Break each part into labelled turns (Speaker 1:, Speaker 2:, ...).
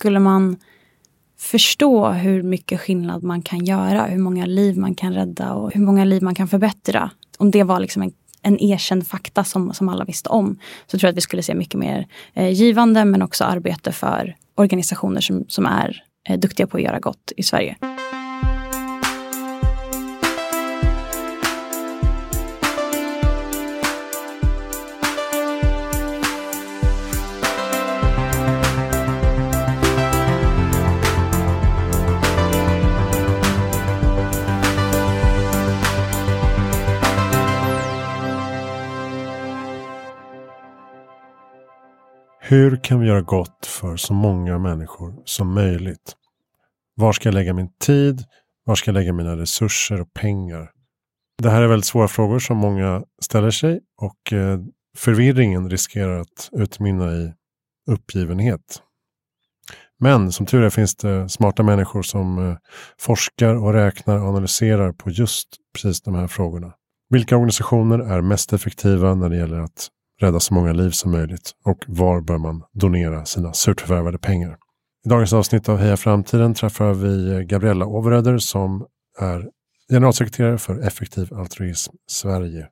Speaker 1: skulle man förstå hur mycket skillnad man kan göra, hur många liv man kan rädda och hur många liv man kan förbättra. Om det var liksom en, en erkänd fakta som, som alla visste om, så tror jag att vi skulle se mycket mer eh, givande men också arbete för organisationer som, som är eh, duktiga på att göra gott i Sverige.
Speaker 2: Hur kan vi göra gott för så många människor som möjligt? Var ska jag lägga min tid? Var ska jag lägga mina resurser och pengar? Det här är väldigt svåra frågor som många ställer sig och eh, förvirringen riskerar att utmynna i uppgivenhet. Men som tur är finns det smarta människor som eh, forskar och räknar och analyserar på just precis de här frågorna. Vilka organisationer är mest effektiva när det gäller att rädda så många liv som möjligt och var bör man donera sina surt förvärvade pengar? I dagens avsnitt av Heja Framtiden träffar vi eh, Gabriella Overöder som är generalsekreterare för Effektiv Altruism Sverige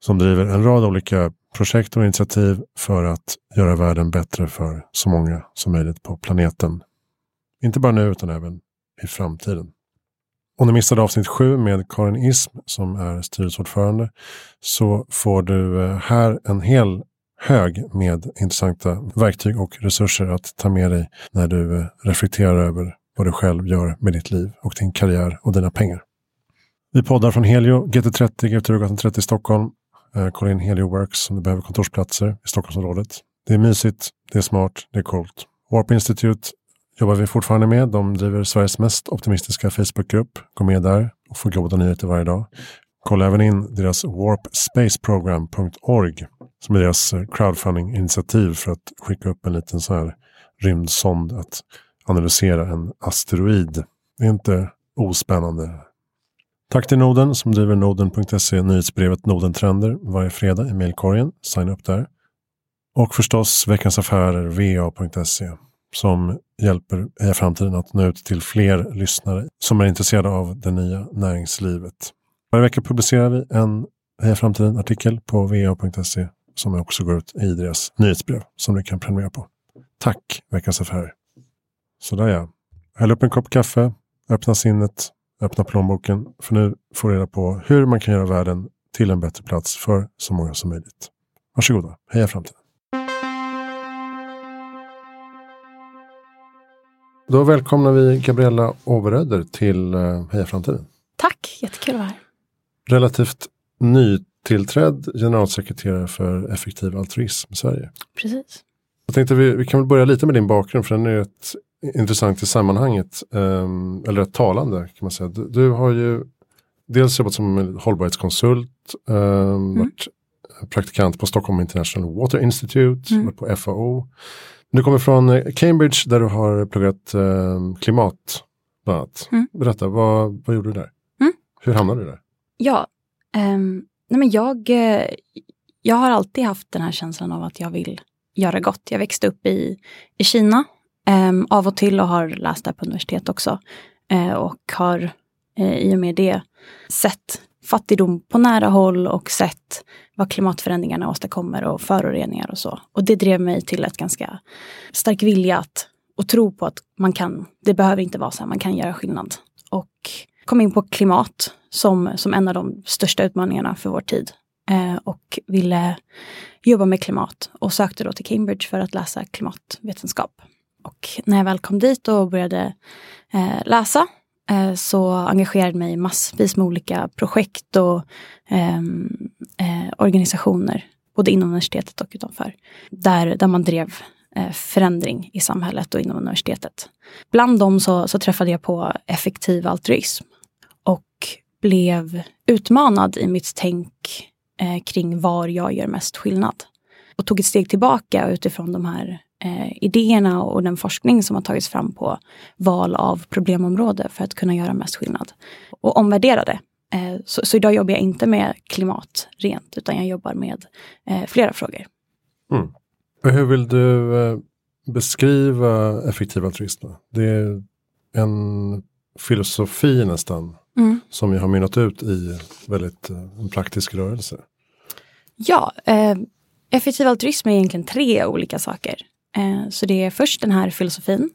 Speaker 2: som driver en rad olika projekt och initiativ för att göra världen bättre för så många som möjligt på planeten. Inte bara nu utan även i framtiden. Om du missade avsnitt sju med Karin Ism som är styrelseordförande så får du eh, här en hel hög med intressanta verktyg och resurser att ta med dig när du eh, reflekterar över vad du själv gör med ditt liv och din karriär och dina pengar. Vi poddar från Helio GT30, GT30 i Stockholm. Eh, kolla in Helio Works om du behöver kontorsplatser i Stockholmsområdet. Det är mysigt, det är smart, det är coolt. Warp Institute jobbar vi fortfarande med. De driver Sveriges mest optimistiska Facebookgrupp. Gå med där och få goda nyheter varje dag. Kolla även in deras warpspaceprogram.org som är deras eh, crowdfunding-initiativ för att skicka upp en liten så här rymdsond att analysera en asteroid. Det är inte ospännande. Tack till Noden som driver noden.se nyhetsbrevet Nodentrender varje fredag i mejlkorgen. Signa upp där. Och förstås Veckans Affärer, va.se som hjälper Heja Framtiden att nå ut till fler lyssnare som är intresserade av det nya näringslivet. Varje vecka publicerar vi en Heja Framtiden-artikel på va.se som också går ut i deras nyhetsbrev som du kan prenumerera på. Tack Veckans Affärer! Sådär ja. Häll upp en kopp kaffe, öppna sinnet, öppna plånboken. För nu får du reda på hur man kan göra världen till en bättre plats för så många som möjligt. Varsågoda, heja framtiden! Då välkomnar vi Gabriella Overöder till uh, Heja Framtiden.
Speaker 1: Tack, jättekul att vara här.
Speaker 2: Relativt nytillträdd generalsekreterare för Effektiv Altruism i Sverige.
Speaker 1: Precis.
Speaker 2: Jag tänkte vi, vi kan väl börja lite med din bakgrund för den är rätt intressant i sammanhanget. Um, eller rätt talande kan man säga. Du, du, har ju dels jobbat som hållbarhetskonsult, um, mm. varit praktikant på Stockholm International Water Institute, mm. på FAO. Du kommer från eh, Cambridge där du har pluggat eh, klimat. Bland annat. Mm. Berätta, vad, vad gjorde du där? Mm. Hur hamnade du där?
Speaker 1: Ja, um, nej men jag, eh, jag har alltid haft den här känslan av att jag vill göra gott. Jag växte upp i, i Kina um, av och till och har läst där på universitet också. Uh, och har uh, i och med det sett fattigdom på nära håll och sett vad klimatförändringarna åstadkommer och föroreningar och så. Och det drev mig till ett ganska stark vilja att och tro på att man kan, det behöver inte vara så här, man kan göra skillnad. Och kom in på klimat som, som en av de största utmaningarna för vår tid. Eh, och ville jobba med klimat och sökte då till Cambridge för att läsa klimatvetenskap. Och när jag väl kom dit och började eh, läsa Eh, så engagerade mig massvis med olika projekt och ehm, eh, organisationer, både inom universitetet och utanför, där, där man drev eh, förändring i samhället och inom universitetet. Bland dem så, så träffade jag på effektiv altruism och blev utmanad i mitt tänk eh, kring var jag gör mest skillnad. Och tog ett steg tillbaka utifrån de här eh, idéerna och den forskning som har tagits fram på val av problemområde för att kunna göra mest skillnad. Och omvärderade. Eh, så, så, idag jobbar jag inte med klimat rent, utan jag jobbar med eh, flera frågor.
Speaker 2: Mm. Hur vill du eh, beskriva effektiv altruism? Det är en filosofi nästan mm. som ju har mynnat ut i väldigt en praktisk rörelse.
Speaker 1: Ja, eh, effektiv altruism är egentligen tre olika saker. Eh, så det är först den här filosofin,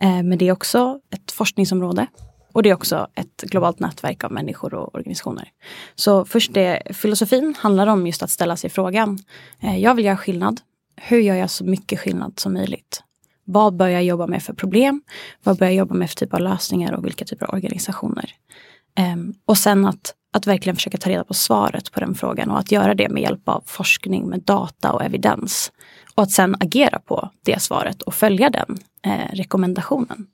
Speaker 1: eh, men det är också ett forskningsområde. Och det är också ett globalt nätverk av människor och organisationer. Så först det, filosofin handlar om just att ställa sig frågan. Eh, jag vill göra skillnad. Hur gör jag så mycket skillnad som möjligt? Vad bör jag jobba med för problem? Vad bör jag jobba med för typ av lösningar och vilka typer av organisationer? Ehm, och sen att, att verkligen försöka ta reda på svaret på den frågan och att göra det med hjälp av forskning med data och evidens. Och att sen agera på det svaret och följa den eh, rekommendationen.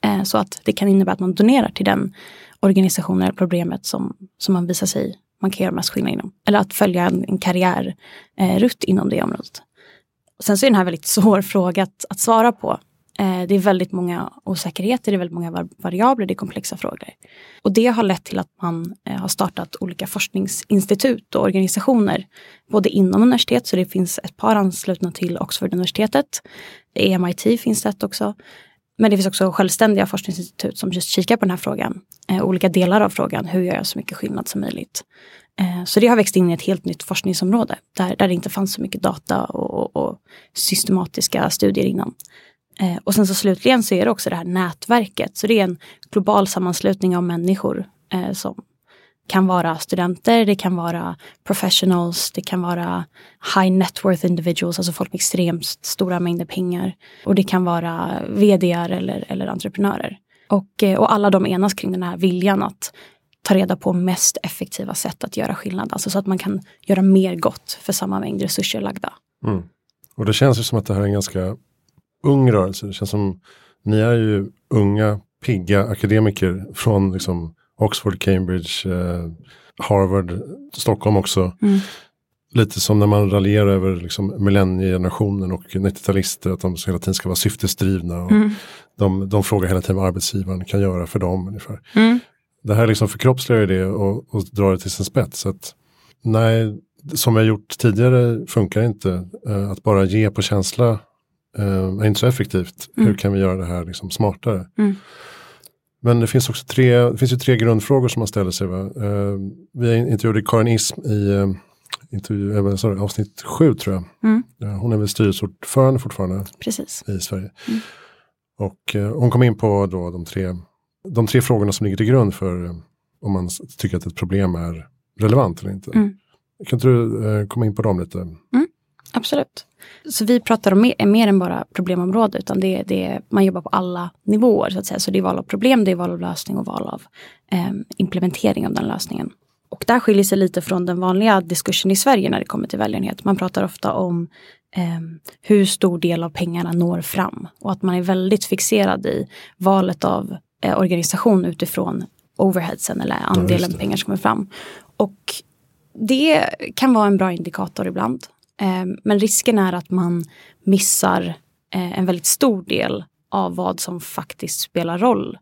Speaker 1: Eh, så att det kan innebära att man donerar till den organisationen eller problemet som, som man visar sig man kan göra mest skillnad inom. Eller att följa en, en karriärrutt eh, inom det området. Sen så är den här väldigt svår fråga att, att svara på. Eh, det är väldigt många osäkerheter, det är väldigt många variabler, det är komplexa frågor. Och det har lett till att man eh, har startat olika forskningsinstitut och organisationer. Både inom universitet, så det finns ett par anslutna till Oxford-universitetet. MIT finns det också. Men det finns också självständiga forskningsinstitut som just kikar på den här frågan. Eh, olika delar av frågan, hur gör jag så mycket skillnad som möjligt? Eh, så det har växt in i ett helt nytt forskningsområde där, där det inte fanns så mycket data och, och systematiska studier innan. Eh, och sen så slutligen så är det också det här nätverket. Så det är en global sammanslutning av människor eh, som kan vara studenter, det kan vara professionals, det kan vara high net worth individuals, alltså folk med extremt stora mängder pengar. Och det kan vara vdar eller, eller entreprenörer. Och, eh, och alla de enas kring den här viljan att ta reda på mest effektiva sätt att göra skillnad. Alltså så att man kan göra mer gott för samma mängd resurser lagda.
Speaker 2: Mm. Och det känns ju som att det här är en ganska ung rörelse. Det känns som ni är ju unga, pigga akademiker från liksom Oxford, Cambridge, eh, Harvard, Stockholm också. Mm. Lite som när man raljerar över liksom millenniegenerationen och 90-talister, att de hela tiden ska vara syftesdrivna. Och mm. de, de frågar hela tiden vad arbetsgivaren kan göra för dem. Ungefär. Mm. Det här liksom förkroppsligar det och, och drar det till sin spets. Så att, nej, som har gjort tidigare funkar inte. Uh, att bara ge på känsla uh, är inte så effektivt. Mm. Hur kan vi göra det här liksom smartare? Mm. Men det finns också tre, det finns ju tre grundfrågor som man ställer sig. Va? Uh, vi intervjuade Karin Ism i uh, intervju, äh, sorry, avsnitt sju tror jag. Mm. Hon är väl styrelseordförande fortfarande
Speaker 1: Precis.
Speaker 2: i Sverige. Mm. Och hon kom in på då de tre, de tre frågorna som ligger till grund för om man tycker att ett problem är relevant eller inte. Mm. Kan inte du komma in på dem lite?
Speaker 1: Mm. Absolut. Så vi pratar om mer, mer än bara problemområde utan det, det, man jobbar på alla nivåer. Så att säga. Så det är val av problem, det är val av lösning och val av eh, implementering av den lösningen. Och där skiljer sig lite från den vanliga diskursen i Sverige när det kommer till välgörenhet. Man pratar ofta om eh, hur stor del av pengarna når fram och att man är väldigt fixerad i valet av eh, organisation utifrån overheadsen eller andelen ja, pengar som kommer fram. Och det kan vara en bra indikator ibland. Ehm, men risken är att man missar eh, en väldigt stor del av vad som faktiskt spelar roll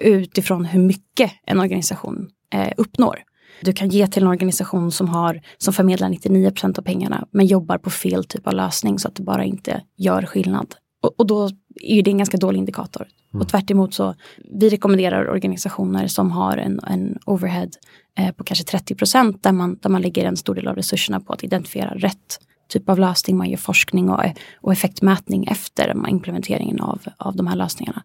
Speaker 1: utifrån hur mycket en organisation eh, uppnår. Du kan ge till en organisation som, har, som förmedlar 99% av pengarna men jobbar på fel typ av lösning så att det bara inte gör skillnad. Och, och då är det en ganska dålig indikator. Mm. Och tvärt så, vi rekommenderar organisationer som har en, en overhead på kanske 30 procent där man, där man lägger en stor del av resurserna på att identifiera rätt typ av lösning. Man gör forskning och, och effektmätning efter implementeringen av, av de här lösningarna.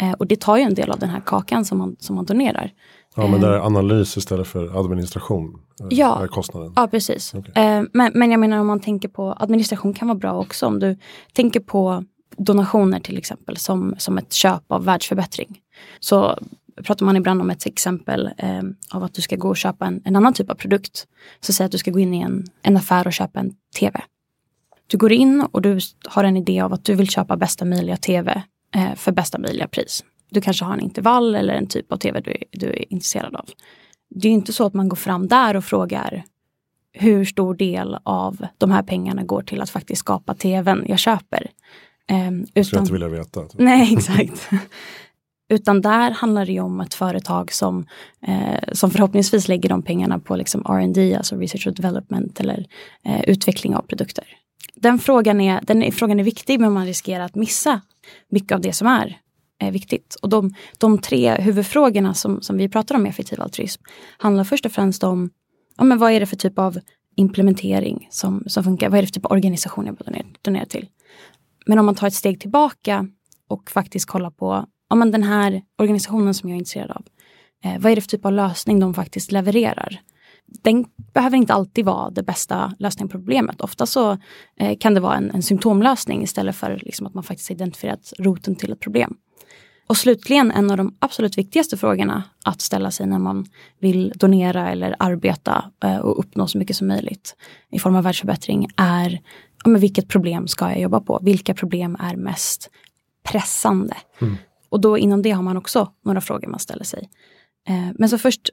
Speaker 1: Eh, och det tar ju en del av den här kakan som man, som man donerar.
Speaker 2: Ja, men det är eh. analys istället för administration? Eh,
Speaker 1: ja, kostnaden. ja precis. Okay. Eh, men, men jag menar om man tänker på administration kan vara bra också. Om du tänker på donationer till exempel som, som ett köp av världsförbättring. Så pratar man ibland om ett exempel eh, av att du ska gå och köpa en, en, annan typ av produkt. Så säg att du ska gå in i en, en affär och köpa en tv. Du går in och du har en idé av att du vill köpa bästa möjliga tv eh, för bästa möjliga pris. Du kanske har en intervall eller en typ av tv du, du är intresserad av. Det är inte så att man går fram där och frågar hur stor del av de här pengarna går till att faktiskt skapa tvn jag köper.
Speaker 2: Eh, utan, Skulle jag inte vilja veta.
Speaker 1: Nej, exakt. Utan där handlar det om ett företag som, eh, som förhoppningsvis lägger de pengarna på liksom R&D, alltså research and development eller eh, utveckling av produkter. den, frågan är, den frågan är viktig men man riskerar att missa mycket av det som är eh, viktigt. Och de, de tre huvudfrågorna som, som vi pratar om i effektiv altruism handlar först och främst om ja, men vad är det för typ av implementering som, som funkar? Vad är det för typ av organisation jag donerar, donera till? Men om man tar ett steg tillbaka och faktiskt kollar på ja, men den här organisationen som jag är intresserad av. Eh, vad är det för typ av lösning de faktiskt levererar? Den behöver inte alltid vara det bästa lösningen på problemet. Ofta så eh, kan det vara en, en symptomlösning istället för liksom, att man faktiskt identifierat roten till ett problem. Och slutligen en av de absolut viktigaste frågorna att ställa sig när man vill donera eller arbeta eh, och uppnå så mycket som möjligt i form av världsförbättring är ja, vilket problem ska jag jobba på? Vilka problem är mest pressande? Mm. Och då inom det har man också några frågor man ställer sig. Eh, men så först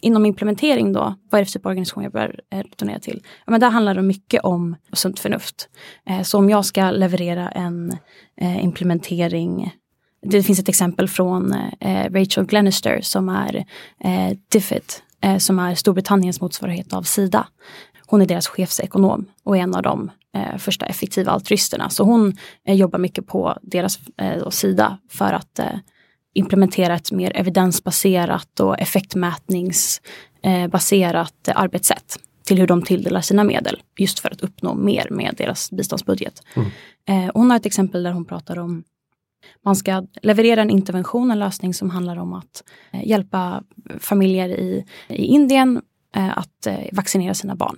Speaker 1: inom implementering då, vad är det för typ av organisation jag bör eh, returnera till? Ja, men där handlar det mycket om sunt förnuft. Eh, så om jag ska leverera en eh, implementering det finns ett exempel från eh, Rachel Glenister som är eh, Diffit, eh, som är Storbritanniens motsvarighet av Sida. Hon är deras chefsekonom och är en av de eh, första effektiva altruisterna. Så hon eh, jobbar mycket på deras eh, sida för att eh, implementera ett mer evidensbaserat och effektmätningsbaserat eh, arbetssätt till hur de tilldelar sina medel. Just för att uppnå mer med deras biståndsbudget. Mm. Eh, hon har ett exempel där hon pratar om man ska leverera en intervention, en lösning som handlar om att hjälpa familjer i, i Indien att vaccinera sina barn.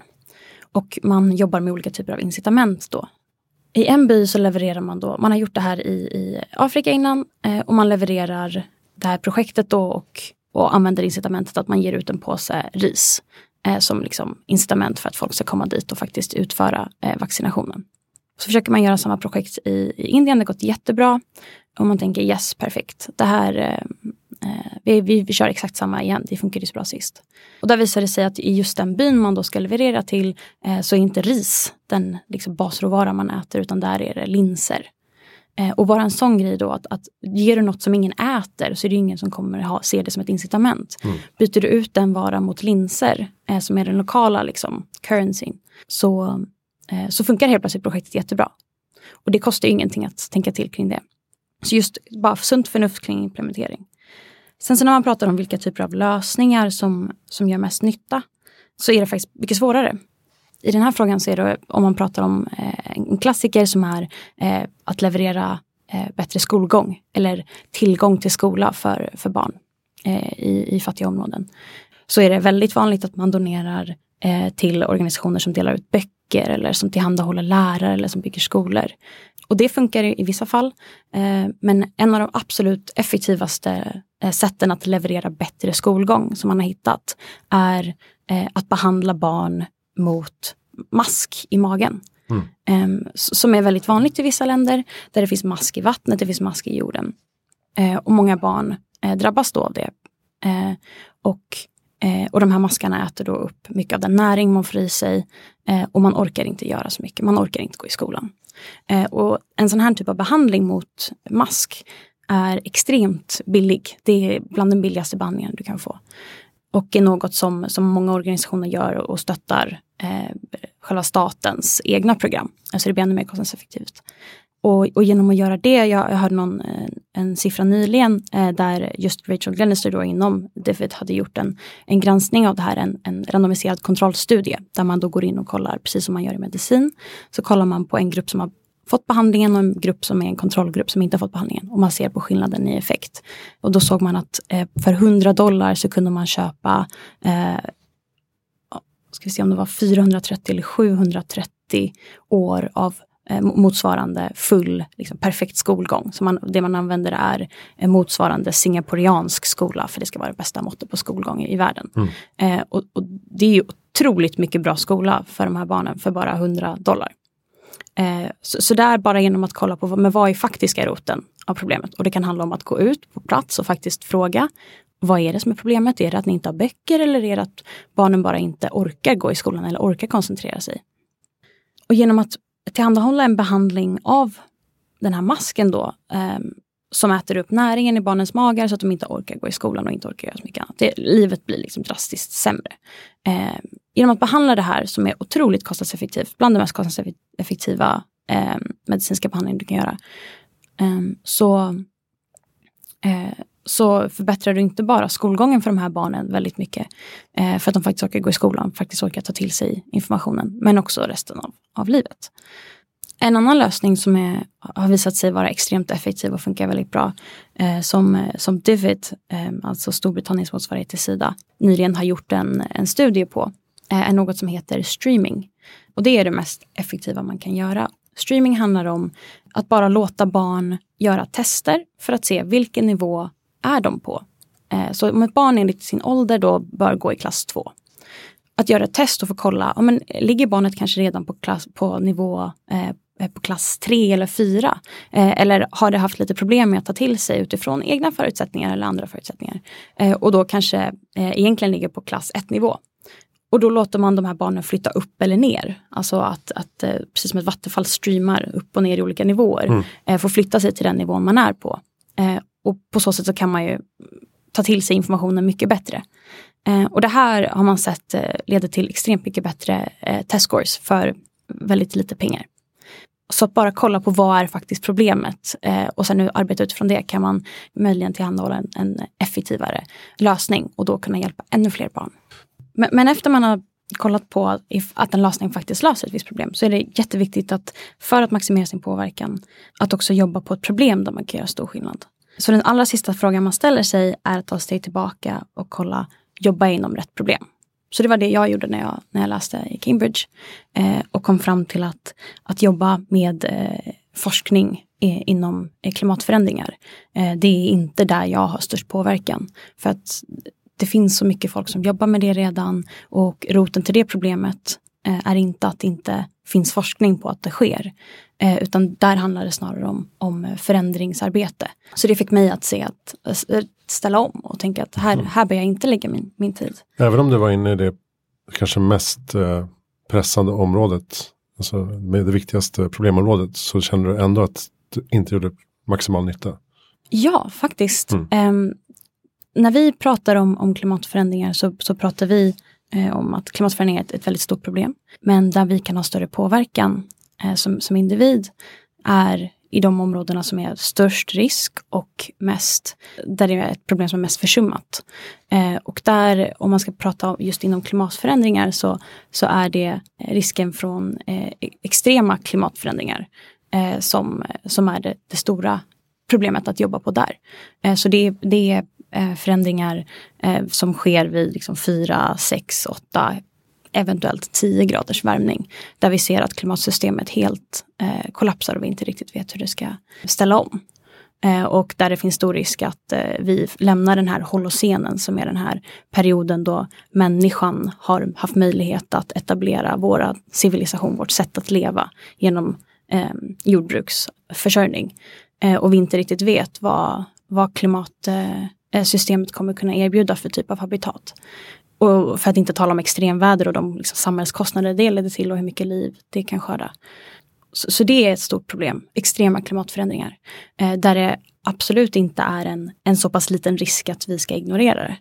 Speaker 1: Och man jobbar med olika typer av incitament då. I en by så levererar man då, man har gjort det här i, i Afrika innan eh, och man levererar det här projektet då och, och använder incitamentet att man ger ut en påse ris eh, som liksom incitament för att folk ska komma dit och faktiskt utföra eh, vaccinationen. Så försöker man göra samma projekt i, i Indien, det har gått jättebra. Och man tänker yes, perfekt. Det här, eh, vi, vi, vi, kör exakt samma igen, det funkade så bra sist. Och där visar det sig att i just den byn man då ska leverera till eh, så är inte ris den liksom, basråvara man äter utan där är det linser. Eh, och bara en sån grej då att, att ger du något som ingen äter så är det ingen som kommer ha, se det som ett incitament. Mm. Byter du ut den vara mot linser eh, som är den lokala liksom, currencyn så, eh, så funkar helt plötsligt projektet jättebra. Och det kostar ingenting att tänka till kring det. Så just bara sunt förnuft kring implementering. Sen så när man pratar om vilka typer av lösningar som, som gör mest nytta så är det faktiskt mycket svårare. I den här frågan så är det om man pratar om eh, en klassiker som är eh, att leverera eh, bättre skolgång eller tillgång till skola för, för barn eh, i, i fattiga områden. Så är det väldigt vanligt att man donerar eh, till organisationer som delar ut böcker eller som tillhandahåller lärare eller som bygger skolor. Och det funkar i, vissa fall. Eh, men en av de absolut effektivaste sätten att leverera bättre skolgång som man har hittat är eh, att behandla barn mot mask i magen. Mm. Ehm, som är väldigt vanligt i vissa länder där det finns mask i vattnet, det finns mask i jorden. Eh, och många barn eh, drabbas då av det. Eh, och Eh, och de här maskarna äter då upp mycket av den näring man får i sig eh, och man orkar inte göra så mycket, man orkar inte gå i skolan. Eh, och en sån här typ av behandling mot mask är extremt billig. Det är bland den billigaste behandlingen du kan få. Och är något som, som många organisationer gör och stöttar eh, själva statens egna program. Alltså det blir ännu mer kostnadseffektivt. Och, och, genom att göra det, jag, jag hörde någon, eh, en siffra nyligen eh, där just Rachel Glenister då inom Defit hade gjort en, en granskning av det här, en, en randomiserad kontrollstudie där man då går in och kollar, precis som man gör i medicin, så kollar man på en grupp som har fått behandlingen och en grupp som är en kontrollgrupp som inte har fått behandlingen. Och man ser på skillnaden i effekt. Och då såg man att eh, för 100 dollar så kunde man köpa eh, ska vi se om det var 430 eller 730 år av Eh, motsvarande full, liksom, perfekt skolgång. Så man, det man använder är motsvarande singaporiansk skola, för det ska vara det bästa måttet på skolgång i, i världen. Mm. Eh, och, och, det är ju otroligt mycket bra skola för de här barnen för bara 100 dollar. Eh, så, så där bara genom att kolla på men vad är faktiska roten av problemet. Och det kan handla om att gå ut på plats och faktiskt fråga vad är det som är problemet? Är det att ni inte har böcker eller är det att barnen bara inte orkar gå i skolan eller orkar koncentrera sig? Och genom att tillhandahålla en behandling av den här masken då, eh, som äter upp näringen i barnens magar så att de inte orkar gå i skolan och inte orkar göra så mycket annat. Det, livet blir liksom drastiskt sämre. Eh, genom att behandla det här som är otroligt kostnadseffektivt, bland de mest kostnadseffektiva eh, medicinska behandlingar du kan göra, eh, så, eh, så förbättrar du inte bara skolgången för de här barnen väldigt mycket, eh, för att de faktiskt orkar gå i skolan, faktiskt orkar ta till sig informationen, men också resten av, av livet. En annan lösning som är, har visat sig vara extremt effektiv och funkar väldigt bra, eh, som, som Divid, eh, alltså Storbritanniens motsvarighet till Sida, nyligen har gjort en, en studie på, eh, Eh, är något som heter streaming. Och det är det mest effektiva man kan göra. Streaming handlar om att bara låta barn göra tester för att se vilken nivå är de på. Eh, så om ett barn enligt sin ålder då bör gå i klass 2 att göra ett test och få kolla, ja, men, ligger barnet kanske redan på, klass, på nivå eh, Eh, på klass 3 eller 4? Eh, eller har det haft lite problem med att ta till sig utifrån egna förutsättningar eller andra förutsättningar? Eh, och då kanske eh, egentligen ligger på klass 1 nivå. Och då låter man de här barnen flytta upp eller ner. Alltså att, att eh, precis som ett vattenfall streamar upp och ner i olika nivåer. Mm. Eh, får flytta sig till den nivån man är på. och på så sätt så kan man ju ta till sig informationen mycket bättre. och det här har man sett leder till extremt mycket bättre testscores för väldigt lite pengar. Så att bara kolla på vad är faktiskt problemet eh, och sen nu arbeta utifrån det kan man möjligen tillhandahålla en, en effektivare lösning och då kunna hjälpa ännu fler barn. Men, men efter man har kollat på if, att en lösning faktiskt löser ett visst problem så är det jätteviktigt att för att maximera sin påverkan att också jobba på ett problem där man kan göra stor skillnad. Så den allra sista frågan man ställer sig är att ta steg tillbaka och kolla, jobba inom rätt problem. Så det var det jag gjorde när jag, när jag läste i Cambridge. Eh, och kom fram till att, att jobba med eh, forskning inom eh, klimatförändringar. Eh, det är inte där jag har störst påverkan. För att det finns så mycket folk som jobbar med det redan och roten till det problemet eh, är inte att det inte finns forskning på att det sker. Eh, utan där handlar det snarare om, om förändringsarbete. Så det fick mig att se att eh, ställa om och tänka att här, mm. här bör jag inte lägga min, min tid.
Speaker 2: Även om du var inne i det kanske mest pressande området, alltså med det viktigaste problemområdet, så kände du ändå att du inte gjorde maximal nytta?
Speaker 1: Ja, faktiskt. Mm. När vi pratar om, om klimatförändringar så, så pratar vi eh, om att klimatförändringar är ett, ett, väldigt stort problem. Men där vi kan ha större påverkan eh, som, som individ är i de områdena som är störst risk och mest, där det är ett problem som är mest försummat. Eh, och där, om man ska prata just inom klimatförändringar så, så är det risken från eh, e-, extrema klimatförändringar eh, som, som är det, det, stora problemet att jobba på där. Eh, så det, det är Eh, förändringar eh, som sker vid liksom 4, 6, 8, eventuellt 10 graders värmning. Där vi ser att klimatsystemet helt eh, kollapsar och vi inte riktigt vet hur det ska ställa om. Och där det finns stor risk att vi lämnar den här holocenen som är den här perioden då människan har haft möjlighet att etablera vår civilisation, vårt sätt att leva genom eh, jordbruksförsörjning. Eh, och vi inte riktigt vet vad, vad Eh, systemet kommer kunna erbjuda för typ av habitat. Och för att inte tala om extremväder och de liksom samhällskostnader det leder till och hur mycket liv det kan skörda. Så, så det är ett stort problem, extrema klimatförändringar. Eh, där det absolut inte är en, en så pass liten risk att vi ska ignorera det.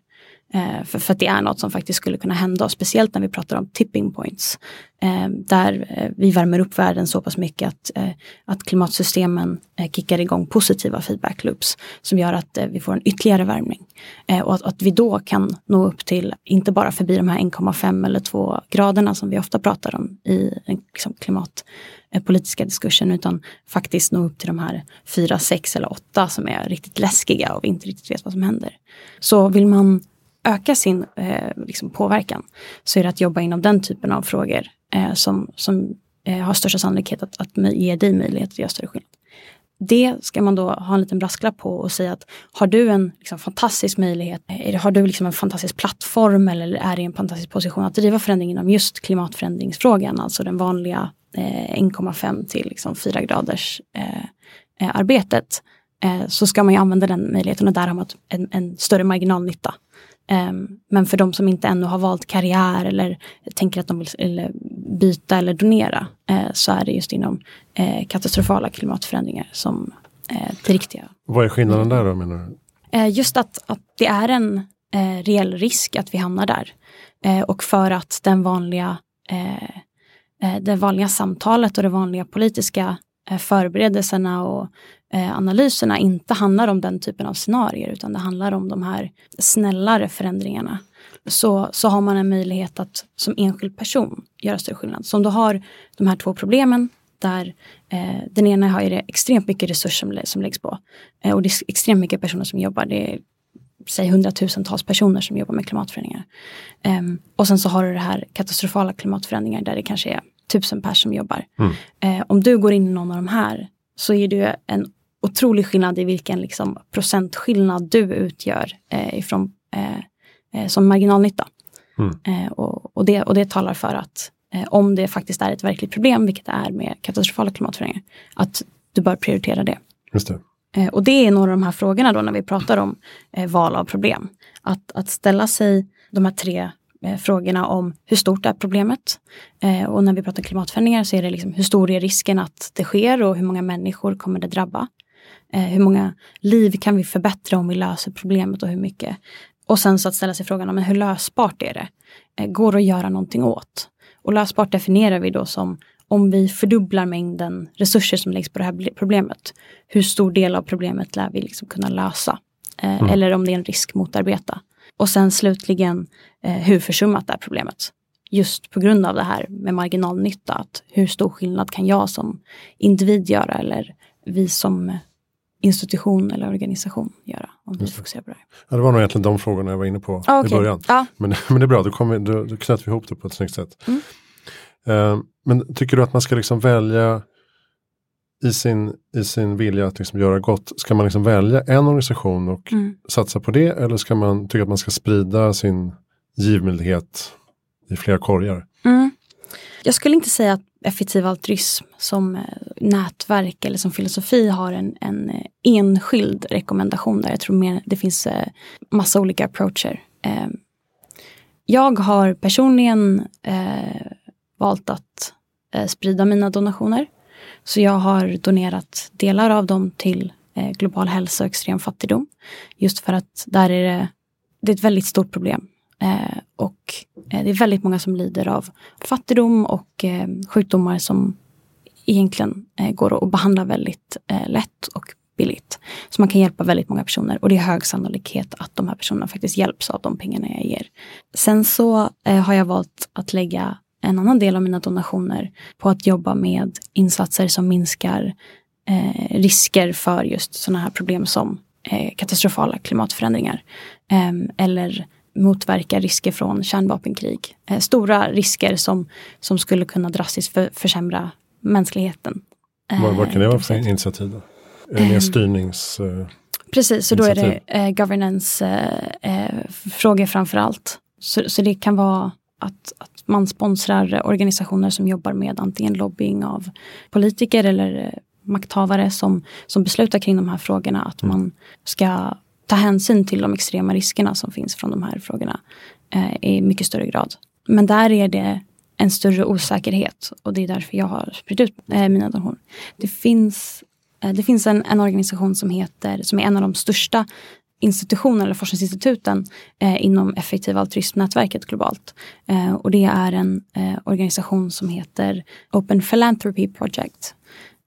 Speaker 1: Eh, för, för att det är något som faktiskt skulle kunna hända, speciellt när vi pratar om tipping points. Eh, där eh, vi värmer upp världen så pass mycket att, eh, att klimatsystemen eh, kickar igång positiva feedback loops som gör att eh, vi får en ytterligare värmning. Eh, och att, att, vi då kan nå upp till, inte bara förbi de här 1,5 eller 2 graderna som vi ofta pratar om i den liksom, klimatpolitiska diskursen, utan faktiskt nå upp till de här 4, 6 eller 8 som är riktigt läskiga och vi inte riktigt vet vad som händer. Så vill man öka sin eh, liksom påverkan så är det att jobba inom den typen av frågor eh, som, som eh, har största sannolikhet att, att ge dig möjlighet att göra större skillnad. Det ska man då ha en liten brasklapp på och säga att har du en liksom, fantastisk möjlighet, eh, har du liksom en fantastisk plattform eller är i en fantastisk position att driva förändring inom just klimatförändringsfrågan, alltså den vanliga eh, 1,5 till liksom 4 graders eh, eh, arbetet, eh, så ska man ju använda den möjligheten och där har man en, en större marginalnytta men för de som inte ännu har valt karriär eller tänker att de vill byta eller donera uh, så är det just inom uh, katastrofala klimatförändringar som, eh, till riktiga.
Speaker 2: Vad är skillnaden där då menar du?
Speaker 1: Eh, just att, att det är en eh, reell risk att vi hamnar där. Eh, och för att den vanliga, eh, eh, det vanliga samtalet och de vanliga politiska eh, förberedelserna och eh, analyserna inte handlar om den typen av scenarier utan det handlar om de här snällare förändringarna. Så, så har man en möjlighet att som enskild person göra större skillnad. Så om du har de här två problemen där eh, den ena har ju det extremt mycket resurser som, som läggs på. Eh, och det är extremt mycket personer som jobbar. Det är säg hundratusentals personer som jobbar med klimatförändringar. Um, och sen så har du det här katastrofala klimatförändringar där det kanske är tusen personer som jobbar. Mm. Uh, om du går in i någon av de här så är det en otrolig skillnad i vilken liksom, procentskillnad du utgör uh, ifrån, uh, som marginalnytta. Mm. Och, och, det, och det talar för att om det faktiskt är ett verkligt problem, vilket det är med katastrofala klimatförändringar, att du bör prioritera det.
Speaker 2: Just det.
Speaker 1: Eh, och det är några av de här frågorna då när vi pratar om eh, val av problem. Att, att ställa sig de här tre eh, frågorna om hur stort är problemet? och när vi pratar klimatförändringar så är det liksom hur stor är risken att det sker och hur många människor kommer det drabba? Hur många liv kan vi förbättra om vi löser problemet och hur mycket? Och sen så att ställa sig frågan om hur lösbart är det? går det att göra någonting åt? Och lösbart definierar vi då som om vi fördubblar mängden resurser som läggs på det här problemet, hur stor del av problemet lär vi liksom kunna lösa? Eh, mm. Eller om det är en risk motarbeta. Och sen slutligen, eh, hur försummat är problemet? Just på grund av det här med marginalnytta, att hur stor skillnad kan jag som individ göra eller vi som institution eller organisation göra om vi fokuserar på det.
Speaker 2: Ja, det var nog egentligen de frågorna jag var inne på ah, okay. i början. Ja. Men, men det är bra, då, kom då, då knöt vi ihop det på ett snyggt sätt. Mm. Uh, men tycker du att man ska liksom välja i sin, i sin vilja att liksom göra gott, ska man liksom välja en organisation och mm. satsa på det eller ska man tycka att man ska sprida sin givmildhet i flera korgar?
Speaker 1: Jag skulle inte säga att effektiv altruism som eh, nätverk eller som filosofi har en, en eh, enskild rekommendation där. Jag tror mer det finns eh, massa olika approacher. Ehm, jag har personligen valt att sprida mina donationer. Så jag har donerat delar av dem till global hälsa och extrem fattigdom. Just för att där är det, det är ett väldigt stort problem. Eh, och eh, det är väldigt många som lider av fattigdom och eh, sjukdomar som egentligen eh, går att behandla väldigt eh, lätt och billigt. Så man kan hjälpa väldigt många personer och det är hög sannolikhet att de här personerna faktiskt hjälps av de pengarna jag ger. Sen så eh, har jag valt att lägga en annan del av mina donationer på att jobba med insatser som minskar eh, risker för just sådana här problem som eh, katastrofala klimatförändringar. Eh, eller motverka risker från kärnvapenkrig. Eh, stora risker som, som skulle kunna drastiskt för, försämra mänskligheten.
Speaker 2: vad, vad kan det vara för eh, initiativ? Då? Är det mer styrnings...
Speaker 1: Precis, så då är det eh, governance-frågor eh, framför allt. Så, så det kan vara att, att man sponsrar organisationer som jobbar med antingen lobbying av politiker eller eh, makthavare som, som beslutar kring de här frågorna. Att mm. man ska ta hänsyn till de extrema riskerna som finns från de här frågorna eh, i mycket större grad. Men där är det en större osäkerhet och det är därför jag har spritt ut eh, mina donationer. Det finns, eh, det finns en, en organisation som heter, som är en av de största institutionerna eller forskningsinstituten eh, inom effektiva altruismnätverket globalt. Eh, och det är en eh, organisation som heter Open Philanthropy Project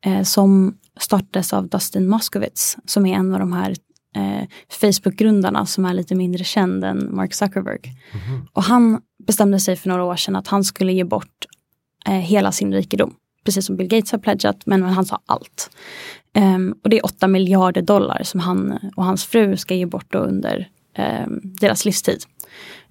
Speaker 1: eh, som startades av Dustin Moskovitz som är en av de här eh, Facebook-grundarna som är lite mindre känd än Mark Zuckerberg. Mm -hmm. Och han bestämde sig för några år sedan att han skulle ge bort eh, hela sin rikedom. Precis som Bill Gates har pledgat, men han sa allt. Um, och det är 8 miljarder dollar som han och hans fru ska ge bort under um, deras livstid.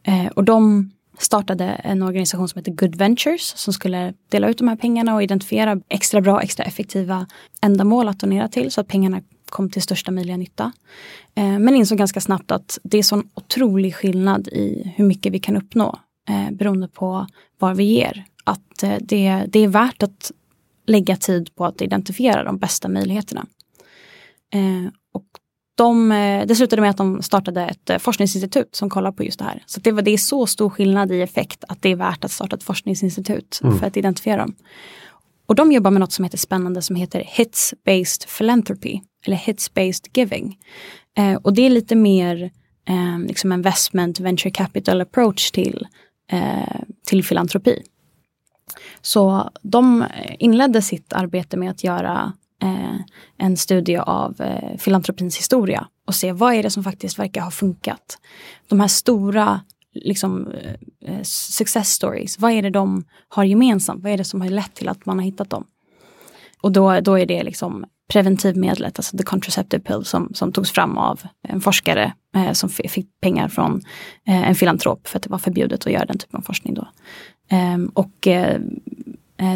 Speaker 1: Uh, och de startade en organisation som heter Good Ventures som skulle dela ut de här pengarna och identifiera extra bra, extra effektiva ändamål att donera till så att pengarna kom till största möjliga nytta. Uh, men insåg ganska snabbt att det är sån otrolig skillnad i hur mycket vi kan uppnå uh, beroende på vad vi ger. Att uh, det, det är värt att lägga tid på att identifiera de bästa möjligheterna. Eh, och de, eh, det slutade med att de startade ett eh, forskningsinstitut som kollar på just det här. Så det, var, det är så stor skillnad i effekt att det är värt att starta ett forskningsinstitut mm. för att identifiera dem. Och de jobbar med något som heter spännande som heter Hits-based philanthropy eller Hits-based giving. Eh, och det är lite mer eh, liksom investment venture capital approach till, eh, till filantropi. Så de inledde sitt arbete med att göra eh, en studie av eh, filantropins historia och se vad är det som faktiskt verkar ha funkat. De här stora liksom, eh, eh, success stories, vad är det de har gemensamt? Vad är det som har lett till att man har hittat dem? Och då, då är det liksom preventivmedlet, alltså the contraceptive pill som, som togs fram av en forskare eh, som fick pengar från eh, en filantrop för att det var förbjudet att göra den typen av forskning då. Ehm, eh, och eh,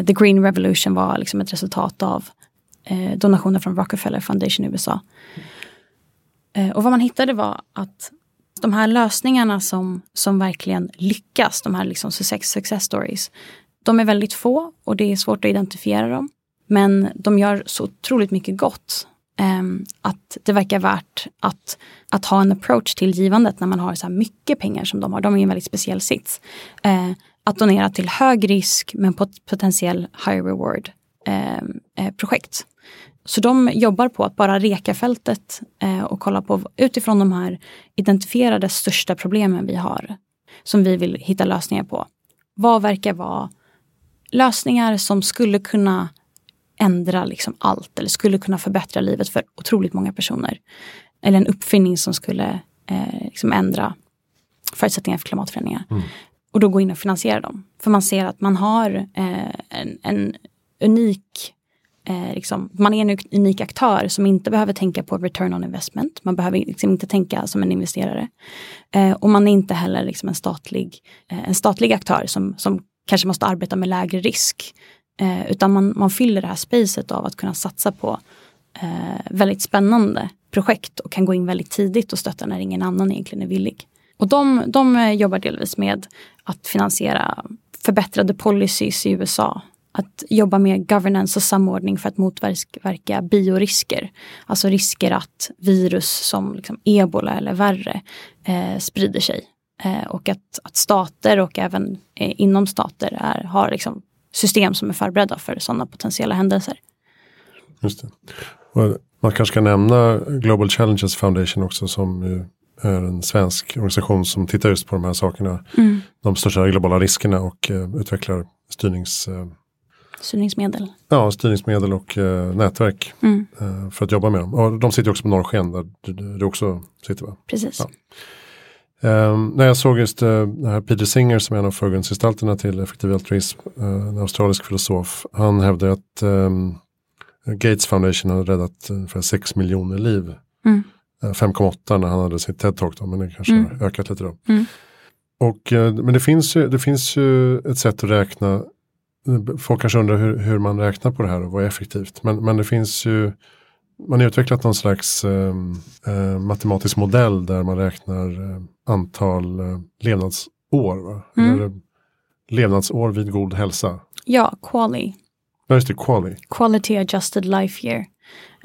Speaker 1: The Green Revolution var liksom ett resultat av eh, donationer från Rockefeller Foundation i USA. Eh, och vad man hittade var att de här lösningarna som, som verkligen lyckas, de här liksom success, success stories, de är väldigt få och det är svårt att identifiera dem. Men de gör så otroligt mycket gott. Ehm, att det verkar värt att, att ha en approach till givandet när man har så här mycket pengar som de har. De är i en väldigt speciell sits. Eh, att donera till hög risk men potentiell high reward-projekt. Ehm, eh, så de jobbar på att bara reka fältet eh, och kolla på utifrån de här identifierade största problemen vi har. Som vi vill hitta lösningar på. Vad verkar vara lösningar som skulle kunna ändra liksom allt eller skulle kunna förbättra livet för otroligt många personer. Eller en uppfinning som skulle eh, liksom ändra förutsättningar för klimatförändringar. Mm. Och då gå in och finansiera dem. För man ser att man har eh, en, en unik Eh, liksom, man är en unik aktör som inte behöver tänka på return on investment. Man behöver liksom inte tänka som en investerare. Eh, och man är inte heller liksom en, statlig, eh, en statlig aktör som, som kanske måste arbeta med lägre risk. Eh, utan man, man fyller det här spacet av att kunna satsa på eh, väldigt spännande projekt och kan gå in väldigt tidigt och stötta när ingen annan egentligen är villig. Och de, de eh, jobbar delvis med att finansiera förbättrade policies i USA att jobba med governance och samordning för att motverka biorisker. Alltså risker att virus som liksom ebola eller värre eh, sprider sig. Eh, och att, att stater och även eh, inom stater är, har liksom system som är förberedda för sådana potentiella händelser.
Speaker 2: Just det. Och man kanske ska nämna Global Challenges Foundation också som är en svensk organisation som tittar just på de här sakerna. Mm. De största globala riskerna och uh, utvecklar styrnings uh,
Speaker 1: Styrningsmedel.
Speaker 2: Ja, styrningsmedel och eh, nätverk mm. eh, för att jobba med dem. Och de sitter också på Norrsken där du, du också sitter va?
Speaker 1: Precis. Ja.
Speaker 2: Eh, när jag såg just eh, här Peter Singer som är en av förgrundsgestalterna till effektiv altruism, eh, en australisk filosof, han hävdar att ehm, Gates Foundation har räddat ungefär 6 miljoner liv. Mm. 5,8 eh, när han hade sitt TED-talk men det kanske mm. har ökat lite då. Mm. Och, men det finns, ju, det finns ju ett sätt att räkna Folk kanske undrar hur, hur, man räknar på det här och vad är effektivt. Men, men det finns ju, man har utvecklat någon slags eh, eh, matematisk modell där man räknar eh, antal eh, levnadsår. Va? Mm. Eller, levnadsår vid god hälsa.
Speaker 1: Ja, QALY.
Speaker 2: Ja, just det, QALY.
Speaker 1: Quality Adjusted Life Year.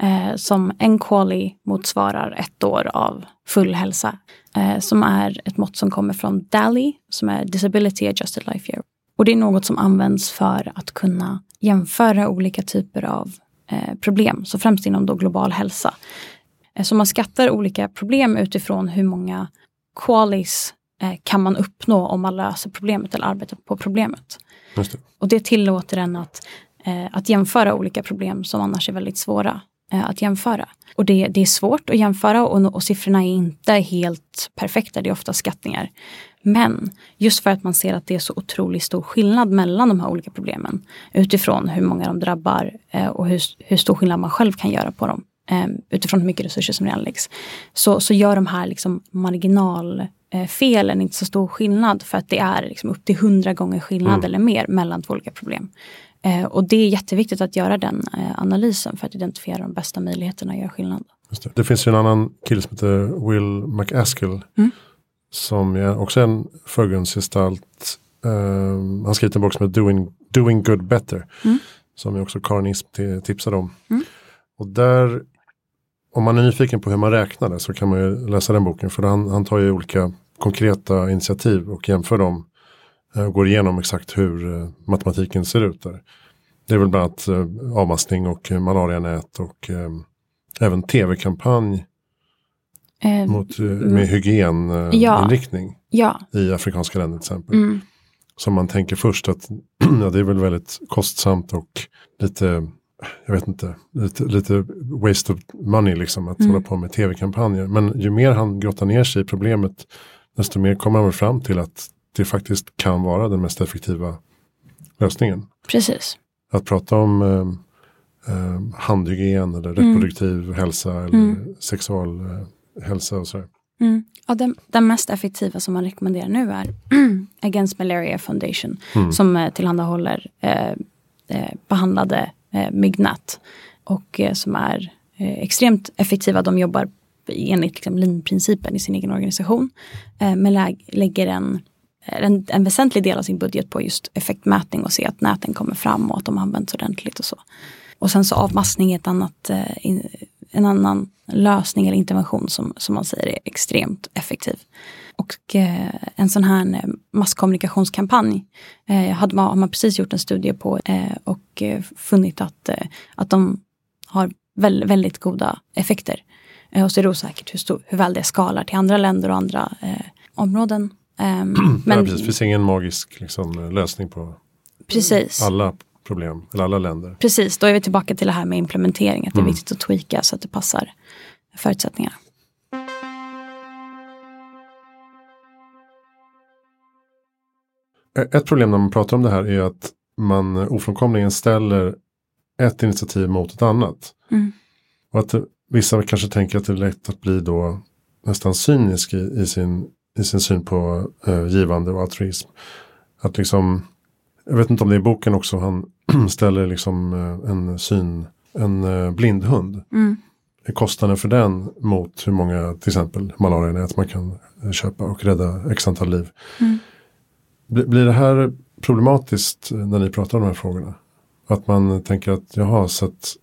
Speaker 1: Eh, som en QALY motsvarar ett år av full hälsa. Eh, som är ett mått som kommer från DALY, som är Disability Adjusted Life Year. Och det är något som används för att kunna jämföra olika typer av eh, problem, så främst inom då global hälsa. Eh, så man skattar olika problem utifrån hur många qualis eh, kan man uppnå om man löser problemet eller arbetar på problemet. Det. Och det tillåter en att, eh, att jämföra olika problem som annars är väldigt svåra eh, att jämföra. Och det, det, är svårt att jämföra och, och siffrorna är inte helt perfekta, det är ofta skattningar. Men just för att man ser att det är så otroligt stor skillnad mellan de här olika problemen utifrån hur många de drabbar eh, och hur, hur stor skillnad man själv kan göra på dem eh, utifrån hur mycket resurser som redan läggs. Så, så gör de här liksom marginalfelen eh, inte så stor skillnad för att det är liksom upp till hundra gånger skillnad mm. eller mer mellan två olika problem. Och det är jätteviktigt att göra den analysen för att identifiera de bästa möjligheterna att göra skillnad.
Speaker 2: Det. det. finns ju en annan kille som heter Will McAskill. Mm som är också en förgrundsgestalt. Um, han skrivit en bok som heter Doing, Doing Good Better. Mm. Som jag också Karin Ism tipsade om. Mm. Och där, om man är nyfiken på hur man räknar det så kan man ju läsa den boken. För han, han tar ju olika konkreta initiativ och jämför dem. Och uh, går igenom exakt hur uh, matematiken ser ut där. Det är väl bland annat eh, avmaskning och eh, malarianät och eh, även tv-kampanj
Speaker 1: Eh,
Speaker 2: mot, eh, med hygieninriktning
Speaker 1: ja,
Speaker 2: i afrikanska länder till exempel.
Speaker 1: mm,
Speaker 2: Som man tänker först att ja, det är väl väldigt kostsamt och lite, jag vet inte, lite, lite waste of money liksom att
Speaker 1: Mm.
Speaker 2: hålla på med tv-kampanjer. Men ju mer han grottar ner sig i problemet desto mer kommer han fram till att det faktiskt kan vara den mest effektiva lösningen.
Speaker 1: precis.
Speaker 2: Att prata om eh, eh, handhygien eller reproduktiv hälsa eller
Speaker 1: Mm.
Speaker 2: Sexualhälsa och sådär.
Speaker 1: Mm. Ja, den, den mest effektiva som man rekommenderar nu är Against Malaria Foundation
Speaker 2: Mm.
Speaker 1: som eh, tillhandahåller eh, eh, behandlade eh, myggnät och eh, som är eh, extremt effektiva. De jobbar enligt liksom, linprincipen i sin egen organisation eh, men lä- lägger en, en, en väsentlig del av sin budget på just effektmätning och se att näten kommer fram och att de används ordentligt och så. Och sen så avmaskning är ett annat, in, en annan lösning eller intervention som, som man säger är extremt effektiv. Och eh, en sån här eh, masskommunikationskampanj eh, hade man, har man precis gjort en studie på eh, och eh, funnit att, eh, att de har väl, väldigt goda effekter. Och så är det osäkert hur, stor, hur väl det skalar till andra länder och andra områden. Ehm,
Speaker 2: men ja, precis, det finns ingen magisk liksom, lösning på
Speaker 1: precis.
Speaker 2: alla problem eller alla länder.
Speaker 1: Precis, då är vi tillbaka till det här med implementering. Att det är
Speaker 2: Mm.
Speaker 1: viktigt att tweaka så att det passar förutsättningarna.
Speaker 2: Ett problem när man pratar om det här är att man ofrånkomligen ställer ett initiativ mot ett annat.
Speaker 1: Mm.
Speaker 2: Och att vissa kanske tänker att det är lätt att bli då nästan cynisk i, i, sin, i sin syn på eh, givande och altruism. Att liksom, jag vet inte om det är i boken också, han ställer liksom eh, en syn, en eh, blindhund.
Speaker 1: Mm.
Speaker 2: Kostnaden för den mot hur många till exempel malarianät man kan eh, köpa och rädda x antal liv.
Speaker 1: Mm.
Speaker 2: Blir blir det här problematiskt när ni pratar om de här frågorna? Att man tänker att jaha, så att